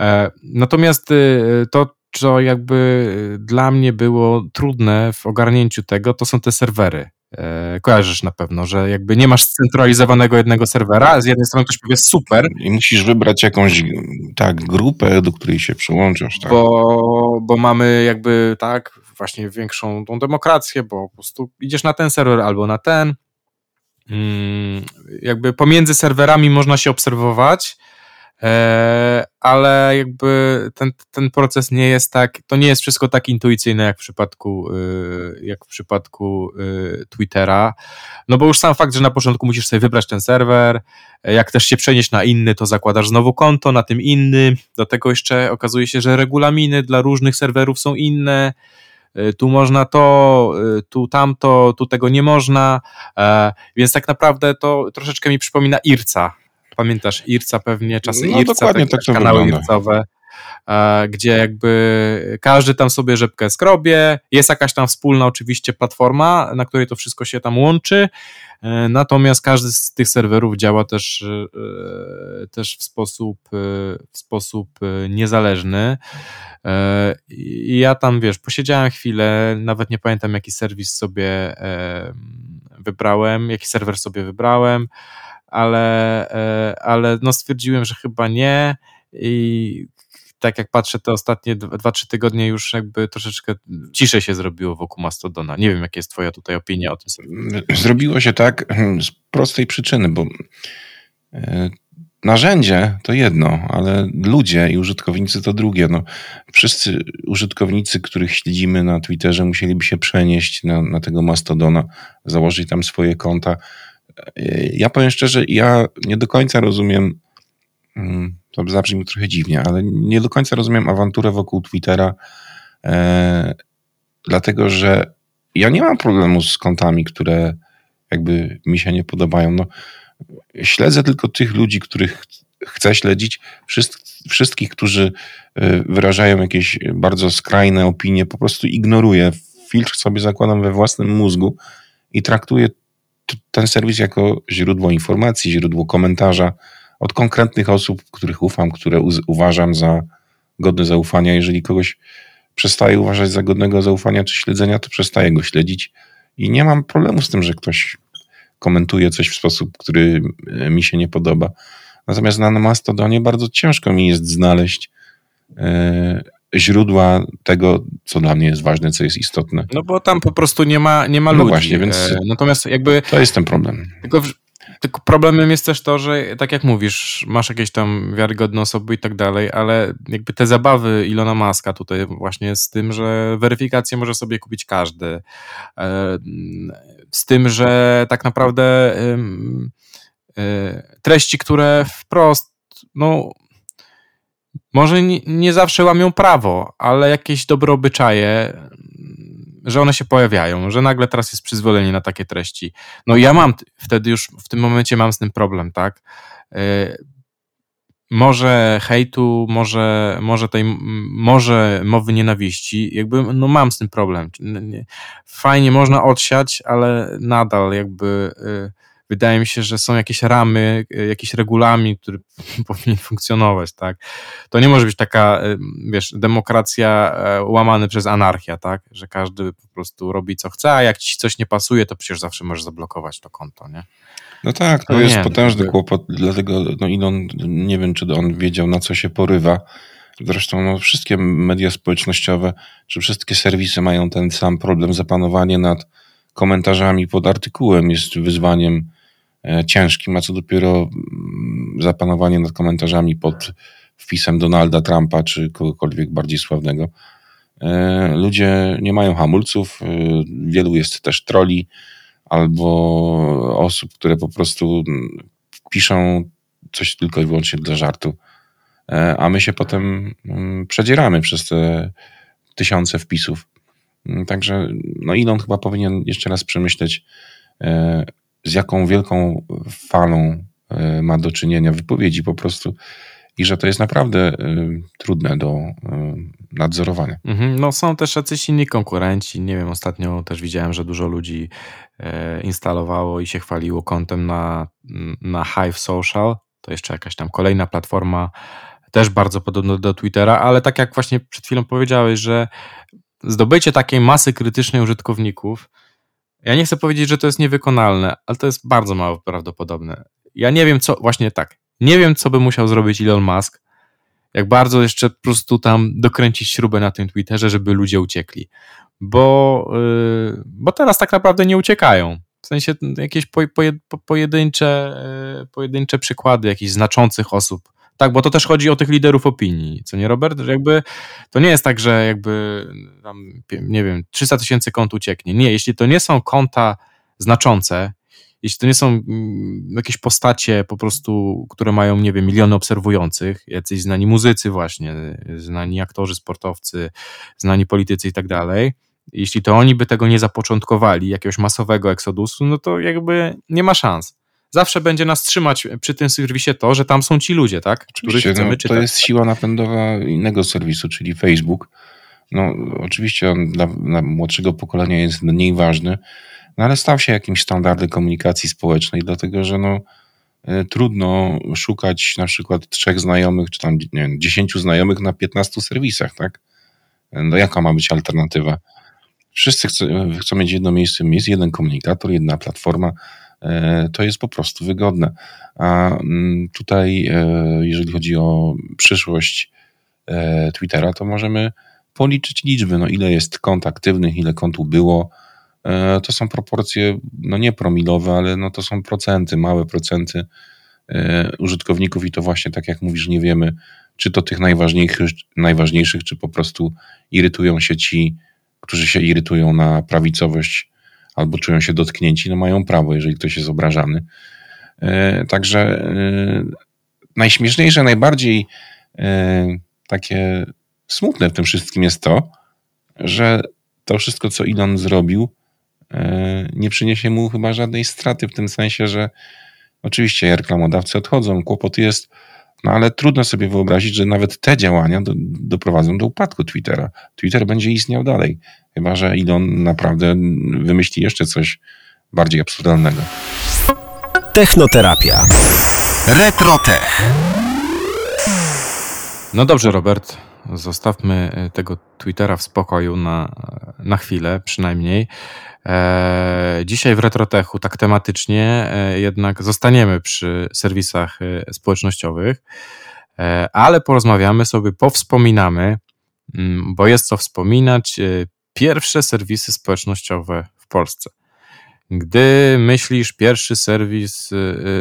E, natomiast y, to, co jakby dla mnie było trudne w ogarnięciu tego, to są te serwery. E, kojarzysz na pewno, że jakby nie masz scentralizowanego jednego serwera, z jednej strony ktoś powie super. I musisz wybrać jakąś tak grupę, do której się przyłączasz. Tak? Bo, bo mamy jakby tak właśnie większą tą demokrację, bo po prostu idziesz na ten serwer albo na ten. Mm, jakby pomiędzy serwerami można się obserwować, e, ale jakby ten, ten proces nie jest tak, to nie jest wszystko tak intuicyjne jak w przypadku, y, jak w przypadku y, Twittera, no bo już sam fakt, że na początku musisz sobie wybrać ten serwer, jak też się przenieść na inny, to zakładasz znowu konto na tym innym, do tego jeszcze okazuje się, że regulaminy dla różnych serwerów są inne, tu można to, y, tu tamto, tu tego nie można, e, więc tak naprawdę to troszeczkę mi przypomina Irca. Pamiętasz Irca pewnie, czasy no, Irca, dokładnie tak to kanały wygląda. ircowe gdzie jakby każdy tam sobie rzepkę skrobie, jest jakaś tam wspólna oczywiście platforma, na której to wszystko się tam łączy, e, natomiast każdy z tych serwerów działa też, też w sposób, w sposób niezależny. I ja tam, wiesz, posiedziałem chwilę, nawet nie pamiętam, jaki serwis sobie wybrałem, jaki serwer sobie wybrałem, ale, e, ale no stwierdziłem, że chyba nie i tak jak patrzę te ostatnie 2-3 tygodnie już jakby troszeczkę ciszej się zrobiło wokół Mastodona. Nie wiem, jaka jest twoja tutaj opinia o tym serwisie. Zrobiło się tak z prostej przyczyny, bo e, narzędzie to jedno, ale ludzie i użytkownicy to drugie. No, wszyscy użytkownicy, których śledzimy na Twitterze, musieliby się przenieść na, na tego Mastodona, założyć tam swoje konta. Ja powiem szczerze, ja nie do końca rozumiem, mm, to zabrzmi trochę dziwnie, ale nie do końca rozumiem awanturę wokół Twittera, e, dlatego że ja nie mam problemu z kontami, które jakby mi się nie podobają. No, śledzę tylko tych ludzi, których chcę śledzić wszystkich, którzy wyrażają jakieś bardzo skrajne opinie, po prostu ignoruję. Filtr sobie zakładam we własnym mózgu i traktuję ten serwis jako źródło informacji, źródło komentarza od konkretnych osób, których ufam, które uważam za godne zaufania. Jeżeli kogoś przestaje uważać za godnego zaufania czy śledzenia, to przestaję go śledzić i nie mam problemu z tym, że ktoś komentuje coś w sposób, który e, mi się nie podoba. Natomiast na Mastodonie bardzo ciężko mi jest znaleźć e, źródła tego, co dla mnie jest ważne, co jest istotne. No bo tam po prostu nie ma, nie ma no ludzi. właśnie, więc e, Natomiast jakby... To jest ten problem. Tylko, tylko problemem jest też to, że tak jak mówisz, masz jakieś tam wiarygodne osoby i tak dalej, ale jakby te zabawy Ilona Maska tutaj właśnie z tym, że weryfikację może sobie kupić każdy, e, z tym, że tak naprawdę e, treści, które wprost no może nie, zawsze łamią prawo, ale jakieś dobre obyczaje, że one się pojawiają, że nagle teraz jest przyzwolenie na takie treści. No ja mam wtedy już w tym momencie mam z tym problem, tak? Yy, może hejtu, może, może tej, może mowy nienawiści, jakby no mam z tym problem. Fajnie można odsiać, ale nadal jakby yy, wydaje mi się, że są jakieś ramy, e, jakiś regulamin, który [LAUGHS] powinien funkcjonować, tak? To nie może być taka, e, wiesz, demokracja e, łamana przez anarchia, tak? Że każdy po prostu robi co chce, a jak ci coś nie pasuje, to przecież zawsze możesz zablokować to konto, nie? No tak, to no jest nie, potężny to... kłopot, dlatego no Elon, nie wiem, czy on wiedział, na co się porywa. Zresztą no, wszystkie media społecznościowe, czy wszystkie serwisy mają ten sam problem. Zapanowanie nad komentarzami pod artykułem jest wyzwaniem ciężkim, a co dopiero mm, zapanowanie nad komentarzami pod wpisem Donalda Trumpa czy kogokolwiek bardziej sławnego. E, ludzie nie mają hamulców, e, wielu jest też troli albo osób, które po prostu mm, piszą coś tylko i wyłącznie dla żartu, a my się potem mm, przedzieramy przez te tysiące wpisów. Także no Elon chyba powinien jeszcze raz przemyśleć, z jaką wielką falą e, ma do czynienia wypowiedzi po prostu i że to jest naprawdę e, trudne do e, nadzorowania. Mhm, no są też jacyś inni konkurenci. Nie wiem, ostatnio też widziałem, że dużo ludzi instalowało i się chwaliło kontem na, na Hive Social. To jeszcze jakaś tam kolejna platforma, też bardzo podobna do Twittera, ale tak jak właśnie przed chwilą powiedziałeś, że zdobycie takiej masy krytycznej użytkowników ja nie chcę powiedzieć, że to jest niewykonalne, ale to jest bardzo mało prawdopodobne. Ja nie wiem, co, właśnie tak, nie wiem, co by musiał zrobić Elon Musk, jak bardzo jeszcze po prostu tam dokręcić śrubę na tym Twitterze, żeby ludzie uciekli. Bo, yy, bo teraz tak naprawdę nie uciekają. W sensie jakieś po, po, pojedyncze, yy, pojedyncze przykłady jakichś znaczących osób tak, bo to też chodzi o tych liderów opinii, co nie Robert? Że jakby to nie jest tak, że jakby tam, nie wiem, 300 tysięcy kont ucieknie. Nie, jeśli to nie są konta znaczące, jeśli to nie są mm, jakieś postacie po prostu, które mają, nie wiem, miliony obserwujących, jacyś znani muzycy właśnie, znani aktorzy, sportowcy, znani politycy i tak dalej, jeśli to oni by tego nie zapoczątkowali, jakiegoś masowego eksodusu, no to jakby nie ma szans zawsze będzie nas trzymać przy tym serwisie to, że tam są ci ludzie, tak? Oczywiście, no, to jest siła napędowa innego serwisu, czyli Facebook. No, oczywiście on dla, dla młodszego pokolenia jest mniej ważny, no ale stał się jakimś standardem komunikacji społecznej, dlatego że no, y, trudno szukać na przykład trzech znajomych, czy tam nie wiem, dziesięciu znajomych na 15 serwisach, tak? No jaka ma być alternatywa? Wszyscy chcą, chcą mieć jedno miejsce, jest jeden komunikator, jedna platforma, E, to jest po prostu wygodne. A mm, tutaj, e, jeżeli chodzi o przyszłość e, Twittera, to możemy policzyć liczby, no ile jest kont aktywnych, ile kontu było. To są proporcje, no nie promilowe, ale no to są procenty, małe procenty użytkowników i to właśnie tak jak mówisz, nie wiemy, czy to tych najważniejszych, najważniejszych czy po prostu irytują się ci, którzy się irytują na prawicowość albo czują się dotknięci, no mają prawo, jeżeli ktoś jest obrażany. E, także e, najśmieszniejsze, najbardziej e, takie smutne w tym wszystkim jest to, że to wszystko, co Elon zrobił, nie przyniesie mu chyba żadnej straty, w tym sensie, że oczywiście reklamodawcy odchodzą. Kłopot jest No ale trudno sobie wyobrazić, że nawet te działania do, doprowadzą do upadku Twittera. Twitter będzie istniał dalej, chyba że Elon naprawdę wymyśli jeszcze coś bardziej absurdalnego. Technoterapia. Retrotech. No dobrze, Robert. Zostawmy tego Twittera w spokoju na, na chwilę przynajmniej. E, dzisiaj w Retrotechu tak tematycznie e, jednak zostaniemy przy serwisach e, społecznościowych, ale porozmawiamy sobie, powspominamy, mm, bo jest co wspominać, pierwsze serwisy społecznościowe w Polsce. Gdy myślisz pierwszy serwis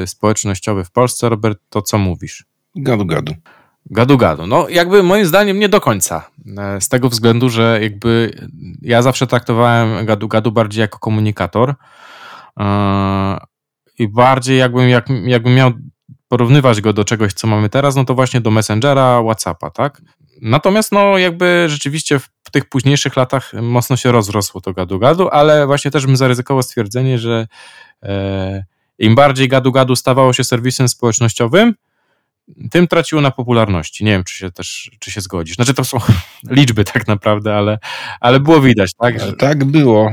społecznościowy w Polsce, Robert, to co mówisz? Gadu gadu. Gadu gadu. No jakby moim zdaniem nie do końca. E, z tego względu, że jakby ja zawsze traktowałem gadu gadu bardziej jako komunikator e, i bardziej jakbym, jak, jakbym miał porównywać go do czegoś, co mamy teraz, no to właśnie do Messengera, Whatsappa, tak? Natomiast no jakby rzeczywiście w tych późniejszych latach mocno się rozrosło to gadu gadu, ale właśnie też bym zaryzykował stwierdzenie, że e, im bardziej gadu gadu stawało się serwisem społecznościowym, tym traciło na popularności. Nie wiem, czy się też, czy się zgodzisz. Znaczy to są [LAUGHS] liczby tak naprawdę, ale, ale było widać, tak? Że... Tak było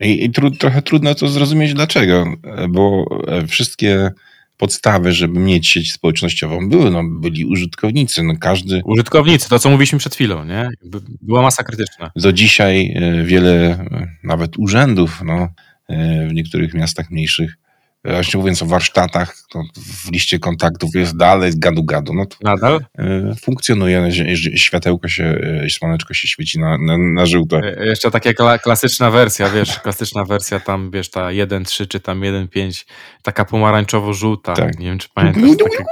i, i tru, trochę trudno to zrozumieć dlaczego, bo e, wszystkie podstawy, żeby mieć sieć społecznościową były, no byli użytkownicy, no każdy... Użytkownicy, to co mówiliśmy przed chwilą, nie? Była masa krytyczna. Do dzisiaj e, wiele e, nawet urzędów, no, w niektórych miastach mniejszych Właśnie mówiąc o warsztatach, to w liście kontaktów jest dalej gadu gadu. No Nadal? E, funkcjonuje, światełko się, e, słoneczko się świeci na, na, na żółto. E, jeszcze taka klasyczna wersja, wiesz, [LAUGHS] klasyczna wersja tam, wiesz, ta 1.3 czy tam 1.5, taka pomarańczowo-żółta. Tak. Nie wiem, czy pamiętasz. Takie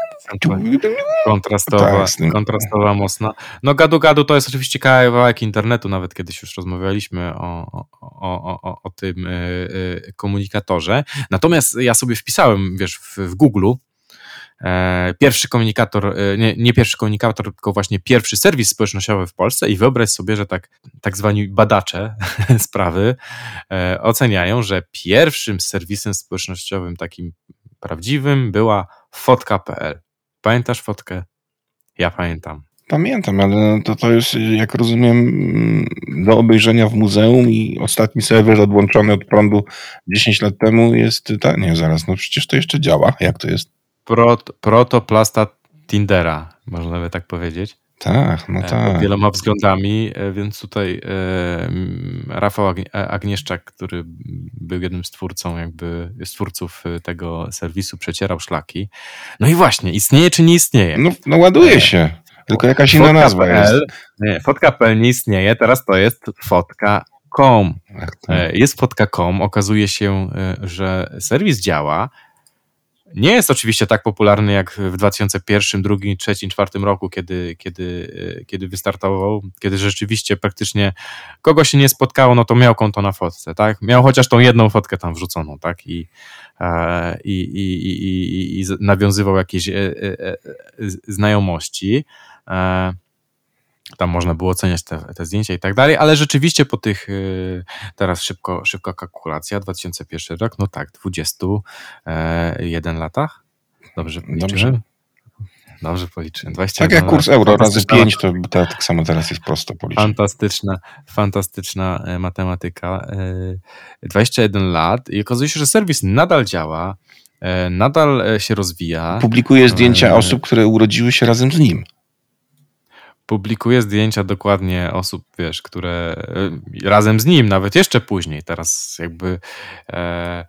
kontrastowa, tak, kontrastowa mocno. No gadu gadu to jest oczywiście kawałek internetu, nawet kiedyś już rozmawialiśmy o, o, o, o, o tym komunikatorze. Natomiast ja sobie wpisałem, wiesz, w, w Google e, pierwszy komunikator, e, nie, nie, pierwszy komunikator, tylko właśnie pierwszy serwis społecznościowy w Polsce i wyobraź sobie, że tak, tak zwani badacze [LAUGHS] sprawy e, oceniają, że pierwszym serwisem społecznościowym takim prawdziwym była fotka.pl. Pamiętasz fotkę? Ja pamiętam. Pamiętam, ale to, to jest, jak rozumiem, do obejrzenia w muzeum i ostatni serwer odłączony od prądu 10 lat temu jest, ta, nie zaraz, no przecież to jeszcze działa. Jak to jest? Prot, protoplasta Tindera, można by tak powiedzieć. Tak, no e, tak. Pod wieloma względami, e, więc tutaj e, Rafał Agnieszczak, który był jednym z twórcą, jakby z twórców tego serwisu, przecierał szlaki. No i właśnie, istnieje czy nie istnieje? No, no ładuje się. Tylko jakaś inna nazwa jest. Nie, fotka.pl nie istnieje, teraz to jest fotka.com. Jest fotka.com, okazuje się, że serwis działa, nie jest oczywiście tak popularny jak w 2001, 2002, 2003, 2004 roku, kiedy, kiedy, kiedy wystartował, kiedy rzeczywiście praktycznie kogo się nie spotkało, no to miał konto na fotce, tak? Miał chociaż tą jedną fotkę tam wrzuconą, tak? I, e, i, i, i, i nawiązywał jakieś e, e, znajomości tam można było oceniać te, te, zdjęcia i tak dalej, ale rzeczywiście po tych, y, teraz szybko, szybko kalkulacja, 2001 rok, no tak, 21 e, latach? Dobrze policzyłem? Dobrze. Dobrze policzyłem. tak jak kurs euro razy 5, to tak samo teraz jest prosto policzyć. Fantastyczna, fantastyczna e, matematyka. 21 e, lat i okazuje się, że serwis nadal działa, nadal się rozwija. Publikuje zdjęcia osób, które urodziły się razem z nim publikuje zdjęcia dokładnie osób, wiesz, które e, razem z nim, nawet jeszcze później, teraz jakby e,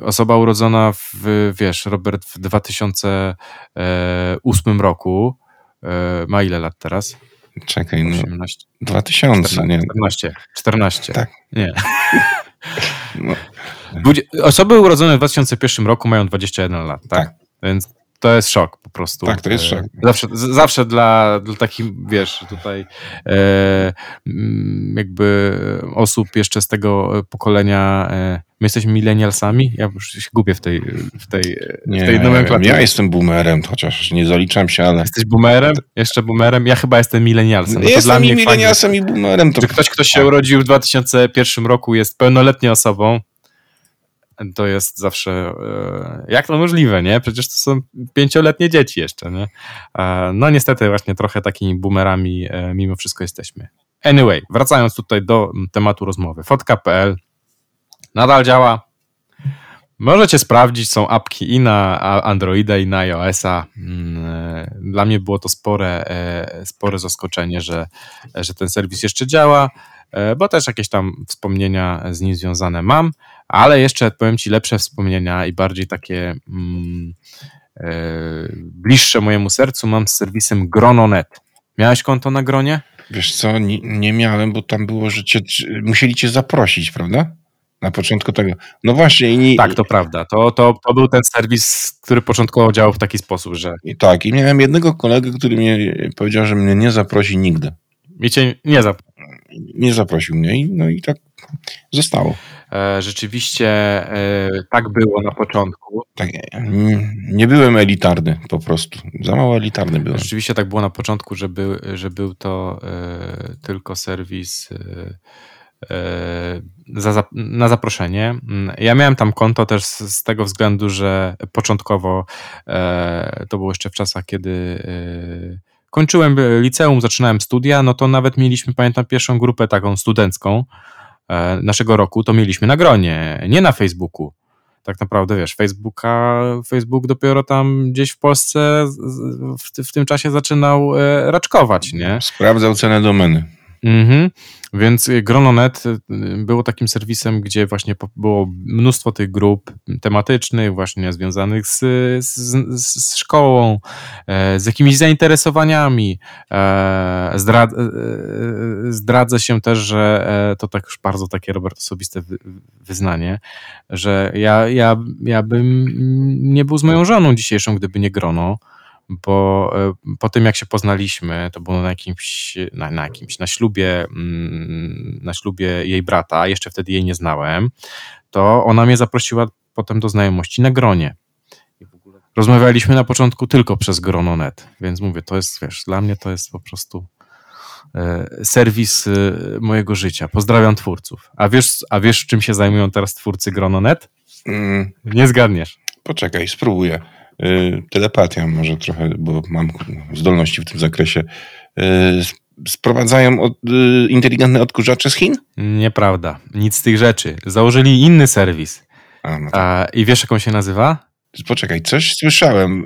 osoba urodzona w, wiesz, Robert w 2008 roku, e, ma ile lat teraz? Czekaj, no, 18, 2000, 14, nie? 14, 14. Tak. Nie. [LAUGHS] No. Osoby urodzone w 2001 roku mają 21 lat, tak? tak. Więc to jest szok po prostu. Tak, to jest szok. Zawsze, zawsze dla, dla takich, wiesz, tutaj e, mm, jakby osób jeszcze z tego pokolenia, e, my jesteśmy milenialsami? Ja już się gubię w tej, w tej, nie, w tej nomenklaturze. Ja jestem boomerem, chociaż nie zaliczam się, ale... Jesteś boomerem? Jeszcze boomerem? Ja chyba jestem milenialsem. No jestem i milenialsem i boomerem. To... Czy ktoś, kto się urodził w 2001 roku jest pełnoletnią osobą, to jest zawsze, e, jak to możliwe, nie? Przecież to są pięcioletnie dzieci jeszcze, nie? E, no niestety właśnie trochę takimi boomerami e, mimo wszystko jesteśmy. Anyway, wracając tutaj do tematu rozmowy. Fotka.pl nadal działa. Możecie sprawdzić, są apki i na Androida, i na iOS-a. Mm, dla mnie było to spore, spore zaskoczenie, że, że ten serwis jeszcze działa. Bo też jakieś tam wspomnienia z nim związane mam, ale jeszcze powiem Ci lepsze wspomnienia i bardziej takie mm, e, bliższe mojemu sercu mam z serwisem Grononet. Miałeś konto na Gronie? Wiesz co, nie, nie miałem, bo tam było, że cię, musieli Cię zaprosić, prawda? Na początku tego. No właśnie. I nie... Tak, to prawda. To, to, to był ten serwis, który początkowo działał w taki sposób, że. I tak, i miałem jednego kolegę, który mnie powiedział, że mnie nie zaprosi nigdy. I cię nie zaprosił nie zaprosił mnie i, no i tak zostało. E, rzeczywiście e, tak było na początku. Tak, nie byłem elitarny po prostu. Za mało elitarny byłem. Rzeczywiście tak było na początku, że był, że był to e, tylko serwis na zaproszenie. Ja miałem tam konto też z tego względu, że początkowo to było jeszcze w czasach, kiedy kończyłem liceum, zaczynałem studia, no to nawet mieliśmy, pamiętam, pierwszą grupę taką studencką naszego roku, to mieliśmy na gronie, nie na Facebooku. Tak naprawdę, wiesz, Facebooka, Facebook dopiero tam gdzieś w Polsce w, w tym czasie zaczynał e, raczkować, nie? Sprawdzał cenę domeny. Mhm. Więc Grononet y, było takim serwisem, gdzie właśnie było mnóstwo tych grup tematycznych, właśnie związanych z, z, z szkołą, e, z jakimiś zainteresowaniami. E, Zdrad, e, zdradzę się też, że to tak już bardzo takie, Robert, osobiste wyznanie, że ja, ja, ja bym nie był z moją żoną dzisiejszą, gdyby nie Grono bo e, po tym jak się poznaliśmy, to było na jakimś, na, na jakimś, na ślubie, mm, na ślubie jej brata, jeszcze wtedy jej nie znałem, to ona mnie zaprosiła potem do znajomości na gronie. Rozmawialiśmy na początku tylko przez grono.net, więc mówię, to jest, wiesz, dla mnie to jest po prostu e, serwis e, mojego życia. Pozdrawiam twórców. A wiesz, a wiesz czym się zajmują teraz twórcy grono.net? Mm. Nie zgadniesz. Poczekaj, spróbuję. Y, telepatia może trochę, bo mam zdolności w tym zakresie. Y, sprowadzają od, y, inteligentne odkurzacze z Chin? Nieprawda. Nic z tych rzeczy. Założyli inny serwis. A, no A, I wiesz, jak on się nazywa? Poczekaj, coś słyszałem.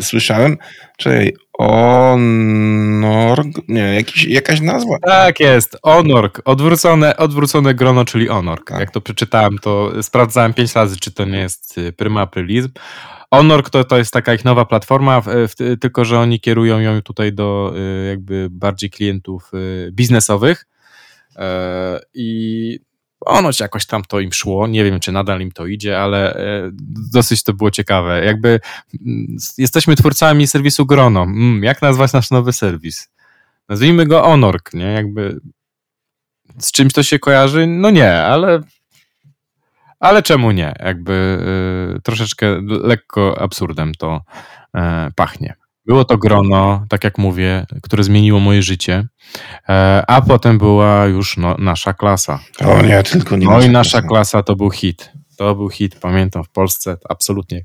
Słyszałem, czekaj, Onorg, nie, jakiś, jakaś nazwa. Tak jest, Onorg, odwrócone, odwrócone grono, czyli Onorg. Tak. Jak to przeczytałem, to sprawdzałem pięć razy, czy to nie jest pryma aprylizm. Honor to, to jest taka ich nowa platforma, w, w, tylko że oni kierują ją tutaj do y, jakby bardziej klientów y, biznesowych e, i ponoć jakoś tam to im szło. Nie wiem, czy nadal im to idzie, ale e, dosyć to było ciekawe. Jakby mm, jesteśmy twórcami serwisu Grono. Mm, jak nazwać nasz nowy serwis? Nazwijmy go Honork, nie? Jakby z czymś to się kojarzy? No nie, ale ale czemu nie? Jakby y, troszeczkę lekko absurdem to y, pachnie. Było to grono, tak jak mówię, które zmieniło moje życie, e, a potem była już no, nasza klasa. O nie, tylko nie. No i nasza klasa to był hit. To był hit, pamiętam w Polsce, absolutnie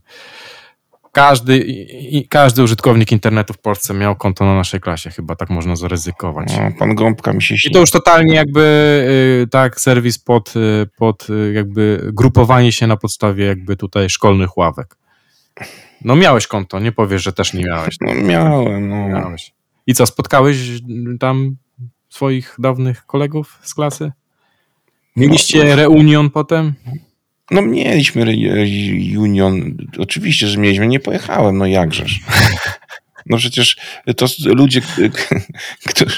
każdy, i, każdy użytkownik internetu w Polsce miał konto na naszej klasie, chyba tak można zaryzykować. No, pan Gąbka mi się śni. I to już totalnie jakby y, tak, serwis pod, y, pod y, jakby grupowanie się na podstawie jakby tutaj szkolnych ławek. No miałeś konto, nie powiesz, że też nie miałeś. No miałem, no. Miałeś. I co, spotkałeś tam swoich dawnych kolegów z klasy? Mieliście no, reunion potem? No mieliśmy reunion, oczywiście, że mieliśmy, nie pojechałem, no jakżeż. [LAUGHS] No przecież to ludzie, którzy...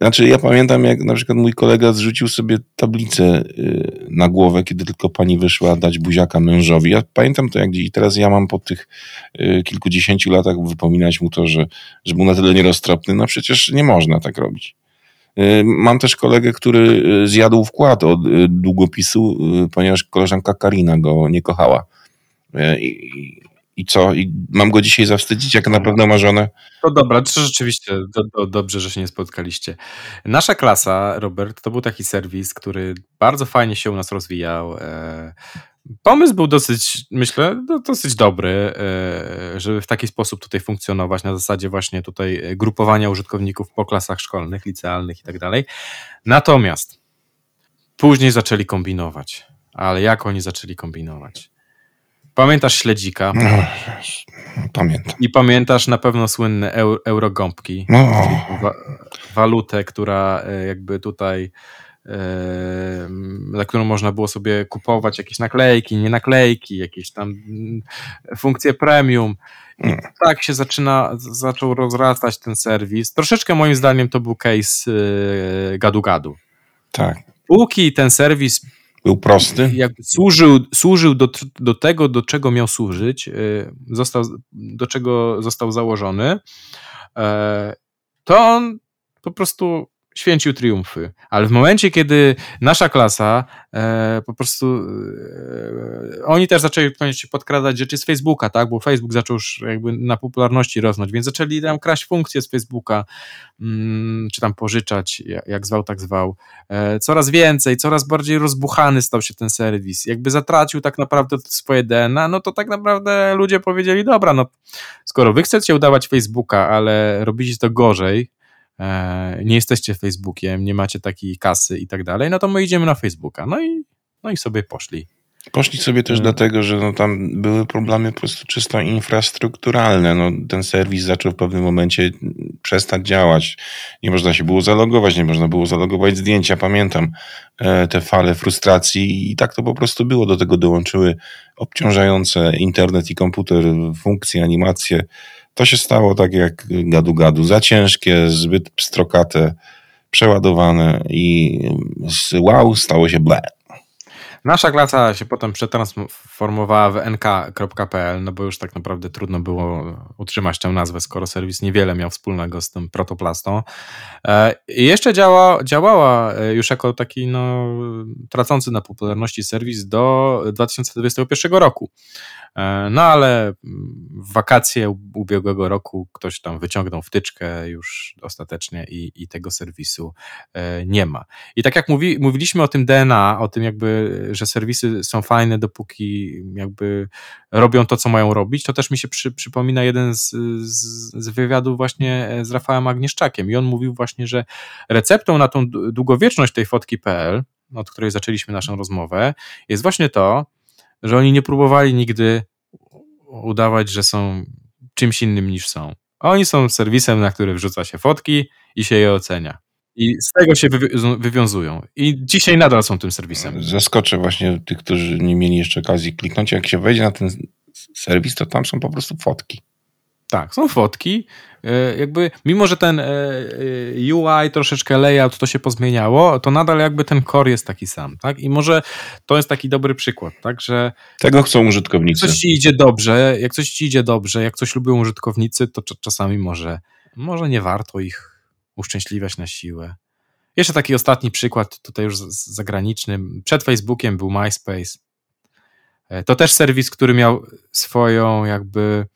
Znaczy ja pamiętam, jak na przykład mój kolega zrzucił sobie tablicę y, na głowę, kiedy tylko pani wyszła dać buziaka mężowi. Ja pamiętam to jak dziś. Teraz ja mam po tych y, kilkudziesięciu latach wypominać mu to, że, że był na tyle nieroztropny. No przecież nie można tak robić. Y, mam też kolegę, który y, zjadł wkład od y, długopisu, ponieważ koleżanka Karina go nie kochała. I, I co? I mam go dzisiaj zawstydzić, jak na pewno ma żonę? To dobra, to rzeczywiście do, do, dobrze, że się nie spotkaliście. Nasza klasa, Robert, to był taki serwis, który bardzo fajnie się u nas rozwijał. E, pomysł był dosyć, myślę, dosyć dobry, e, żeby w taki sposób tutaj funkcjonować, na zasadzie właśnie tutaj grupowania użytkowników po klasach szkolnych, licealnych i tak dalej. Natomiast później zaczęli kombinować. Ale jak oni zaczęli kombinować? Pamiętasz śledzika? No, pamiętam. I pamiętasz na pewno słynne euro, eurogąbki. No. Wa walutę, która e, jakby tutaj za którą można było sobie kupować jakieś naklejki, nie naklejki, jakieś tam mm, funkcje premium. I mm. tak się zaczyna, zaczął rozrastać ten serwis. Troszeczkę moim zdaniem to był case e, gadu-gadu. Tak. Póki ten serwis był prosty. Jakby służył służył do, do tego, do czego miał służyć, y, został, do czego został założony, e, to on po prostu święcił triumfy. Ale w momencie, kiedy nasza klasa e, po prostu e, oni też zaczęli się podkradać rzeczy z Facebooka, tak? Bo Facebook zaczął już jakby na popularności rosnąć, więc zaczęli tam kraść funkcje z Facebooka, mm, czy tam pożyczać, jak zwał, tak zwał. E, coraz więcej, coraz bardziej rozbuchany stał się ten serwis. Jakby zatracił tak naprawdę swoje DNA, no to tak naprawdę ludzie powiedzieli, dobra, no skoro wy chcecie udawać Facebooka, ale robicie to gorzej, nie jesteście Facebookiem, nie macie takiej kasy i tak dalej, no to my idziemy na Facebooka. No i, no i sobie poszli. Poszli sobie też hmm. dlatego, że no tam były problemy po prostu czysto infrastrukturalne. No, ten serwis zaczął w pewnym momencie przestać działać. Nie można się było zalogować, nie można było zalogować zdjęcia. Pamiętam e, te fale frustracji i tak to po prostu było. Do tego dołączyły obciążające internet i komputer funkcje, animacje to się stało tak jak gadu-gadu, za ciężkie, zbyt pstrokate, przeładowane i z wow stało się ble. Nasza klasa się potem przetransformowała w nk.pl, no bo już tak naprawdę trudno było utrzymać tę nazwę, skoro serwis niewiele miał wspólnego z tym protoplastą. E, I jeszcze działa, działała e, już jako taki no, tracący na popularności serwis do 2021 roku. E, no ale w wakacje ubiegłego roku ktoś tam wyciągnął wtyczkę już ostatecznie i, i tego serwisu nie ma. I tak jak mówi, mówiliśmy o tym DNA, o tym jakby że serwisy są fajne, dopóki jakby robią to, co mają robić, to też mi się przy, przypomina jeden z, z, z wywiadów właśnie z Rafałem Agnieszczakiem i on mówił właśnie, że receptą na tą długowieczność tej fotki.pl, od której zaczęliśmy naszą rozmowę, jest właśnie to, że oni nie próbowali nigdy udawać, że są czymś innym niż są. Oni są serwisem, na który wrzuca się fotki i się je ocenia. I z tego się wywiązują. I dzisiaj nadal są tym serwisem. Zaskoczę właśnie tych, którzy nie mieli jeszcze okazji kliknąć. Jak się wejdzie na ten serwis, to tam są po prostu fotki. Tak, są fotki. E, jakby, mimo że ten e, e, UI, troszeczkę layout to się pozmieniało, to nadal jakby ten core jest taki sam, tak? I może to jest taki dobry przykład, tak? Że tego chcą użytkownicy. Jak coś ci idzie dobrze, jak coś ci idzie dobrze, jak coś lubią użytkownicy, to czasami może, może nie warto ich uszczęśliwiać na siłę. Jeszcze taki ostatni przykład, tutaj już zagraniczny. Przed Facebookiem był MySpace. E, to też serwis, który miał swoją jakby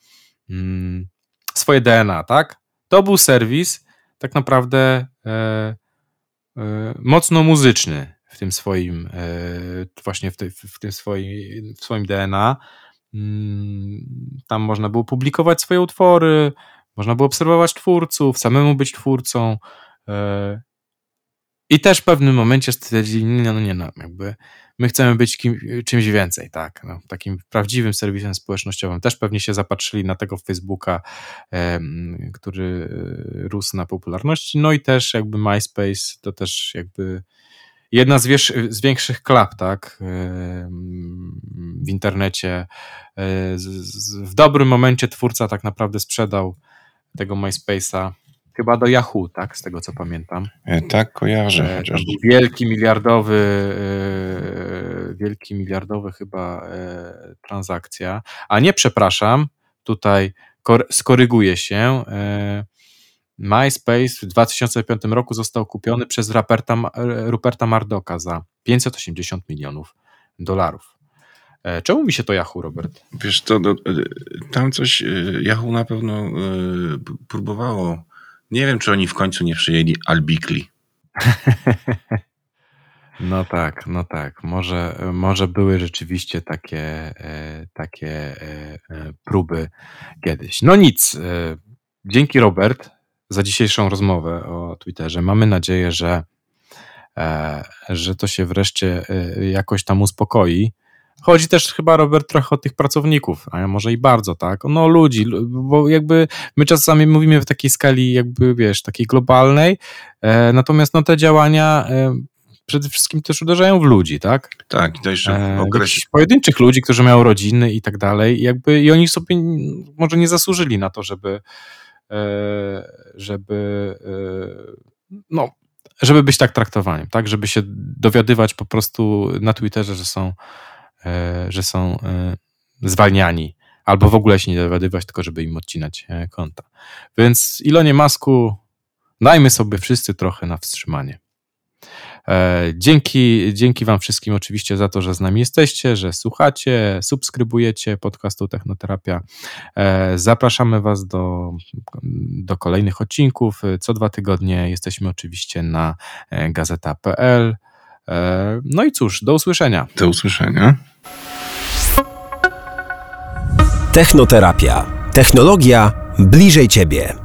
mm, swoje DNA, tak? To był serwis tak naprawdę e, e, mocno muzyczny w tym swoim e, właśnie w, w tym swoim, w swoim DNA. Mm, tam można było publikować swoje utwory, można było obserwować twórców, samemu być twórcą. E, I też w pewnym momencie stwierdzili, no, nie no, jakby my chcemy być kim, czymś więcej, tak, no, takim prawdziwym serwisem społecznościowym. Też pewnie się zapatrzyli na tego Facebooka, który e, rósł na popularności, no i też jakby MySpace to też jakby jedna z, wiesz, z większych klap, tak, w internecie. E, w dobrym momencie twórca tak naprawdę sprzedał tego MySpace'a chyba do Yahoo, tak? Z tego co pamiętam. E, tak, kojarzę. E, chociaż... Wielki miliardowy, e, wielki miliardowy chyba transakcja. A nie, przepraszam, tutaj skoryguję się. MySpace w 2005 roku został kupiony przez Ruperta, Ruperta Mardoka za 580 milionów dolarów. Czemu mi się to Yahoo, Robert? Wiesz, to, to tam coś Yahoo na pewno próbowało. Nie wiem, czy oni w końcu nie przyjęli Albikli. [LAUGHS] No tak, no tak. Może, może były rzeczywiście takie, e, takie e, e, próby kiedyś. No nic. Dzięki Robert za dzisiejszą rozmowę o Twitterze. Mamy nadzieję, że, że to się wreszcie jakoś tam uspokoi. Chodzi też chyba, Robert, trochę o tych pracowników, a może i bardzo, tak? No ludzi, bo jakby my czasami mówimy w takiej skali jakby, wiesz, takiej globalnej, natomiast no te działania przede wszystkim też uderzają w ludzi, tak? Tak, i to jeszcze w e, okresie... pojedynczych ludzi, którzy mają rodziny i tak dalej, jakby i oni sobie może nie zasłużyli na to, żeby e, żeby e, no, żeby być tak traktowaniem, tak? Żeby się dowiadywać po prostu na Twitterze, że są że są zwalniani albo w ogóle się nie dowiadywać, tylko żeby im odcinać konta. Więc Ilonie Masku dajmy sobie wszyscy trochę na wstrzymanie. E, dzięki, dzięki Wam wszystkim oczywiście za to, że z nami jesteście, że słuchacie, subskrybujecie podcastu Technoterapia. E, zapraszamy Was do, do kolejnych odcinków. Co dwa tygodnie jesteśmy oczywiście na e, gazeta.pl. No i cóż, do usłyszenia. Do usłyszenia. Technoterapia. Technologia bliżej Ciebie.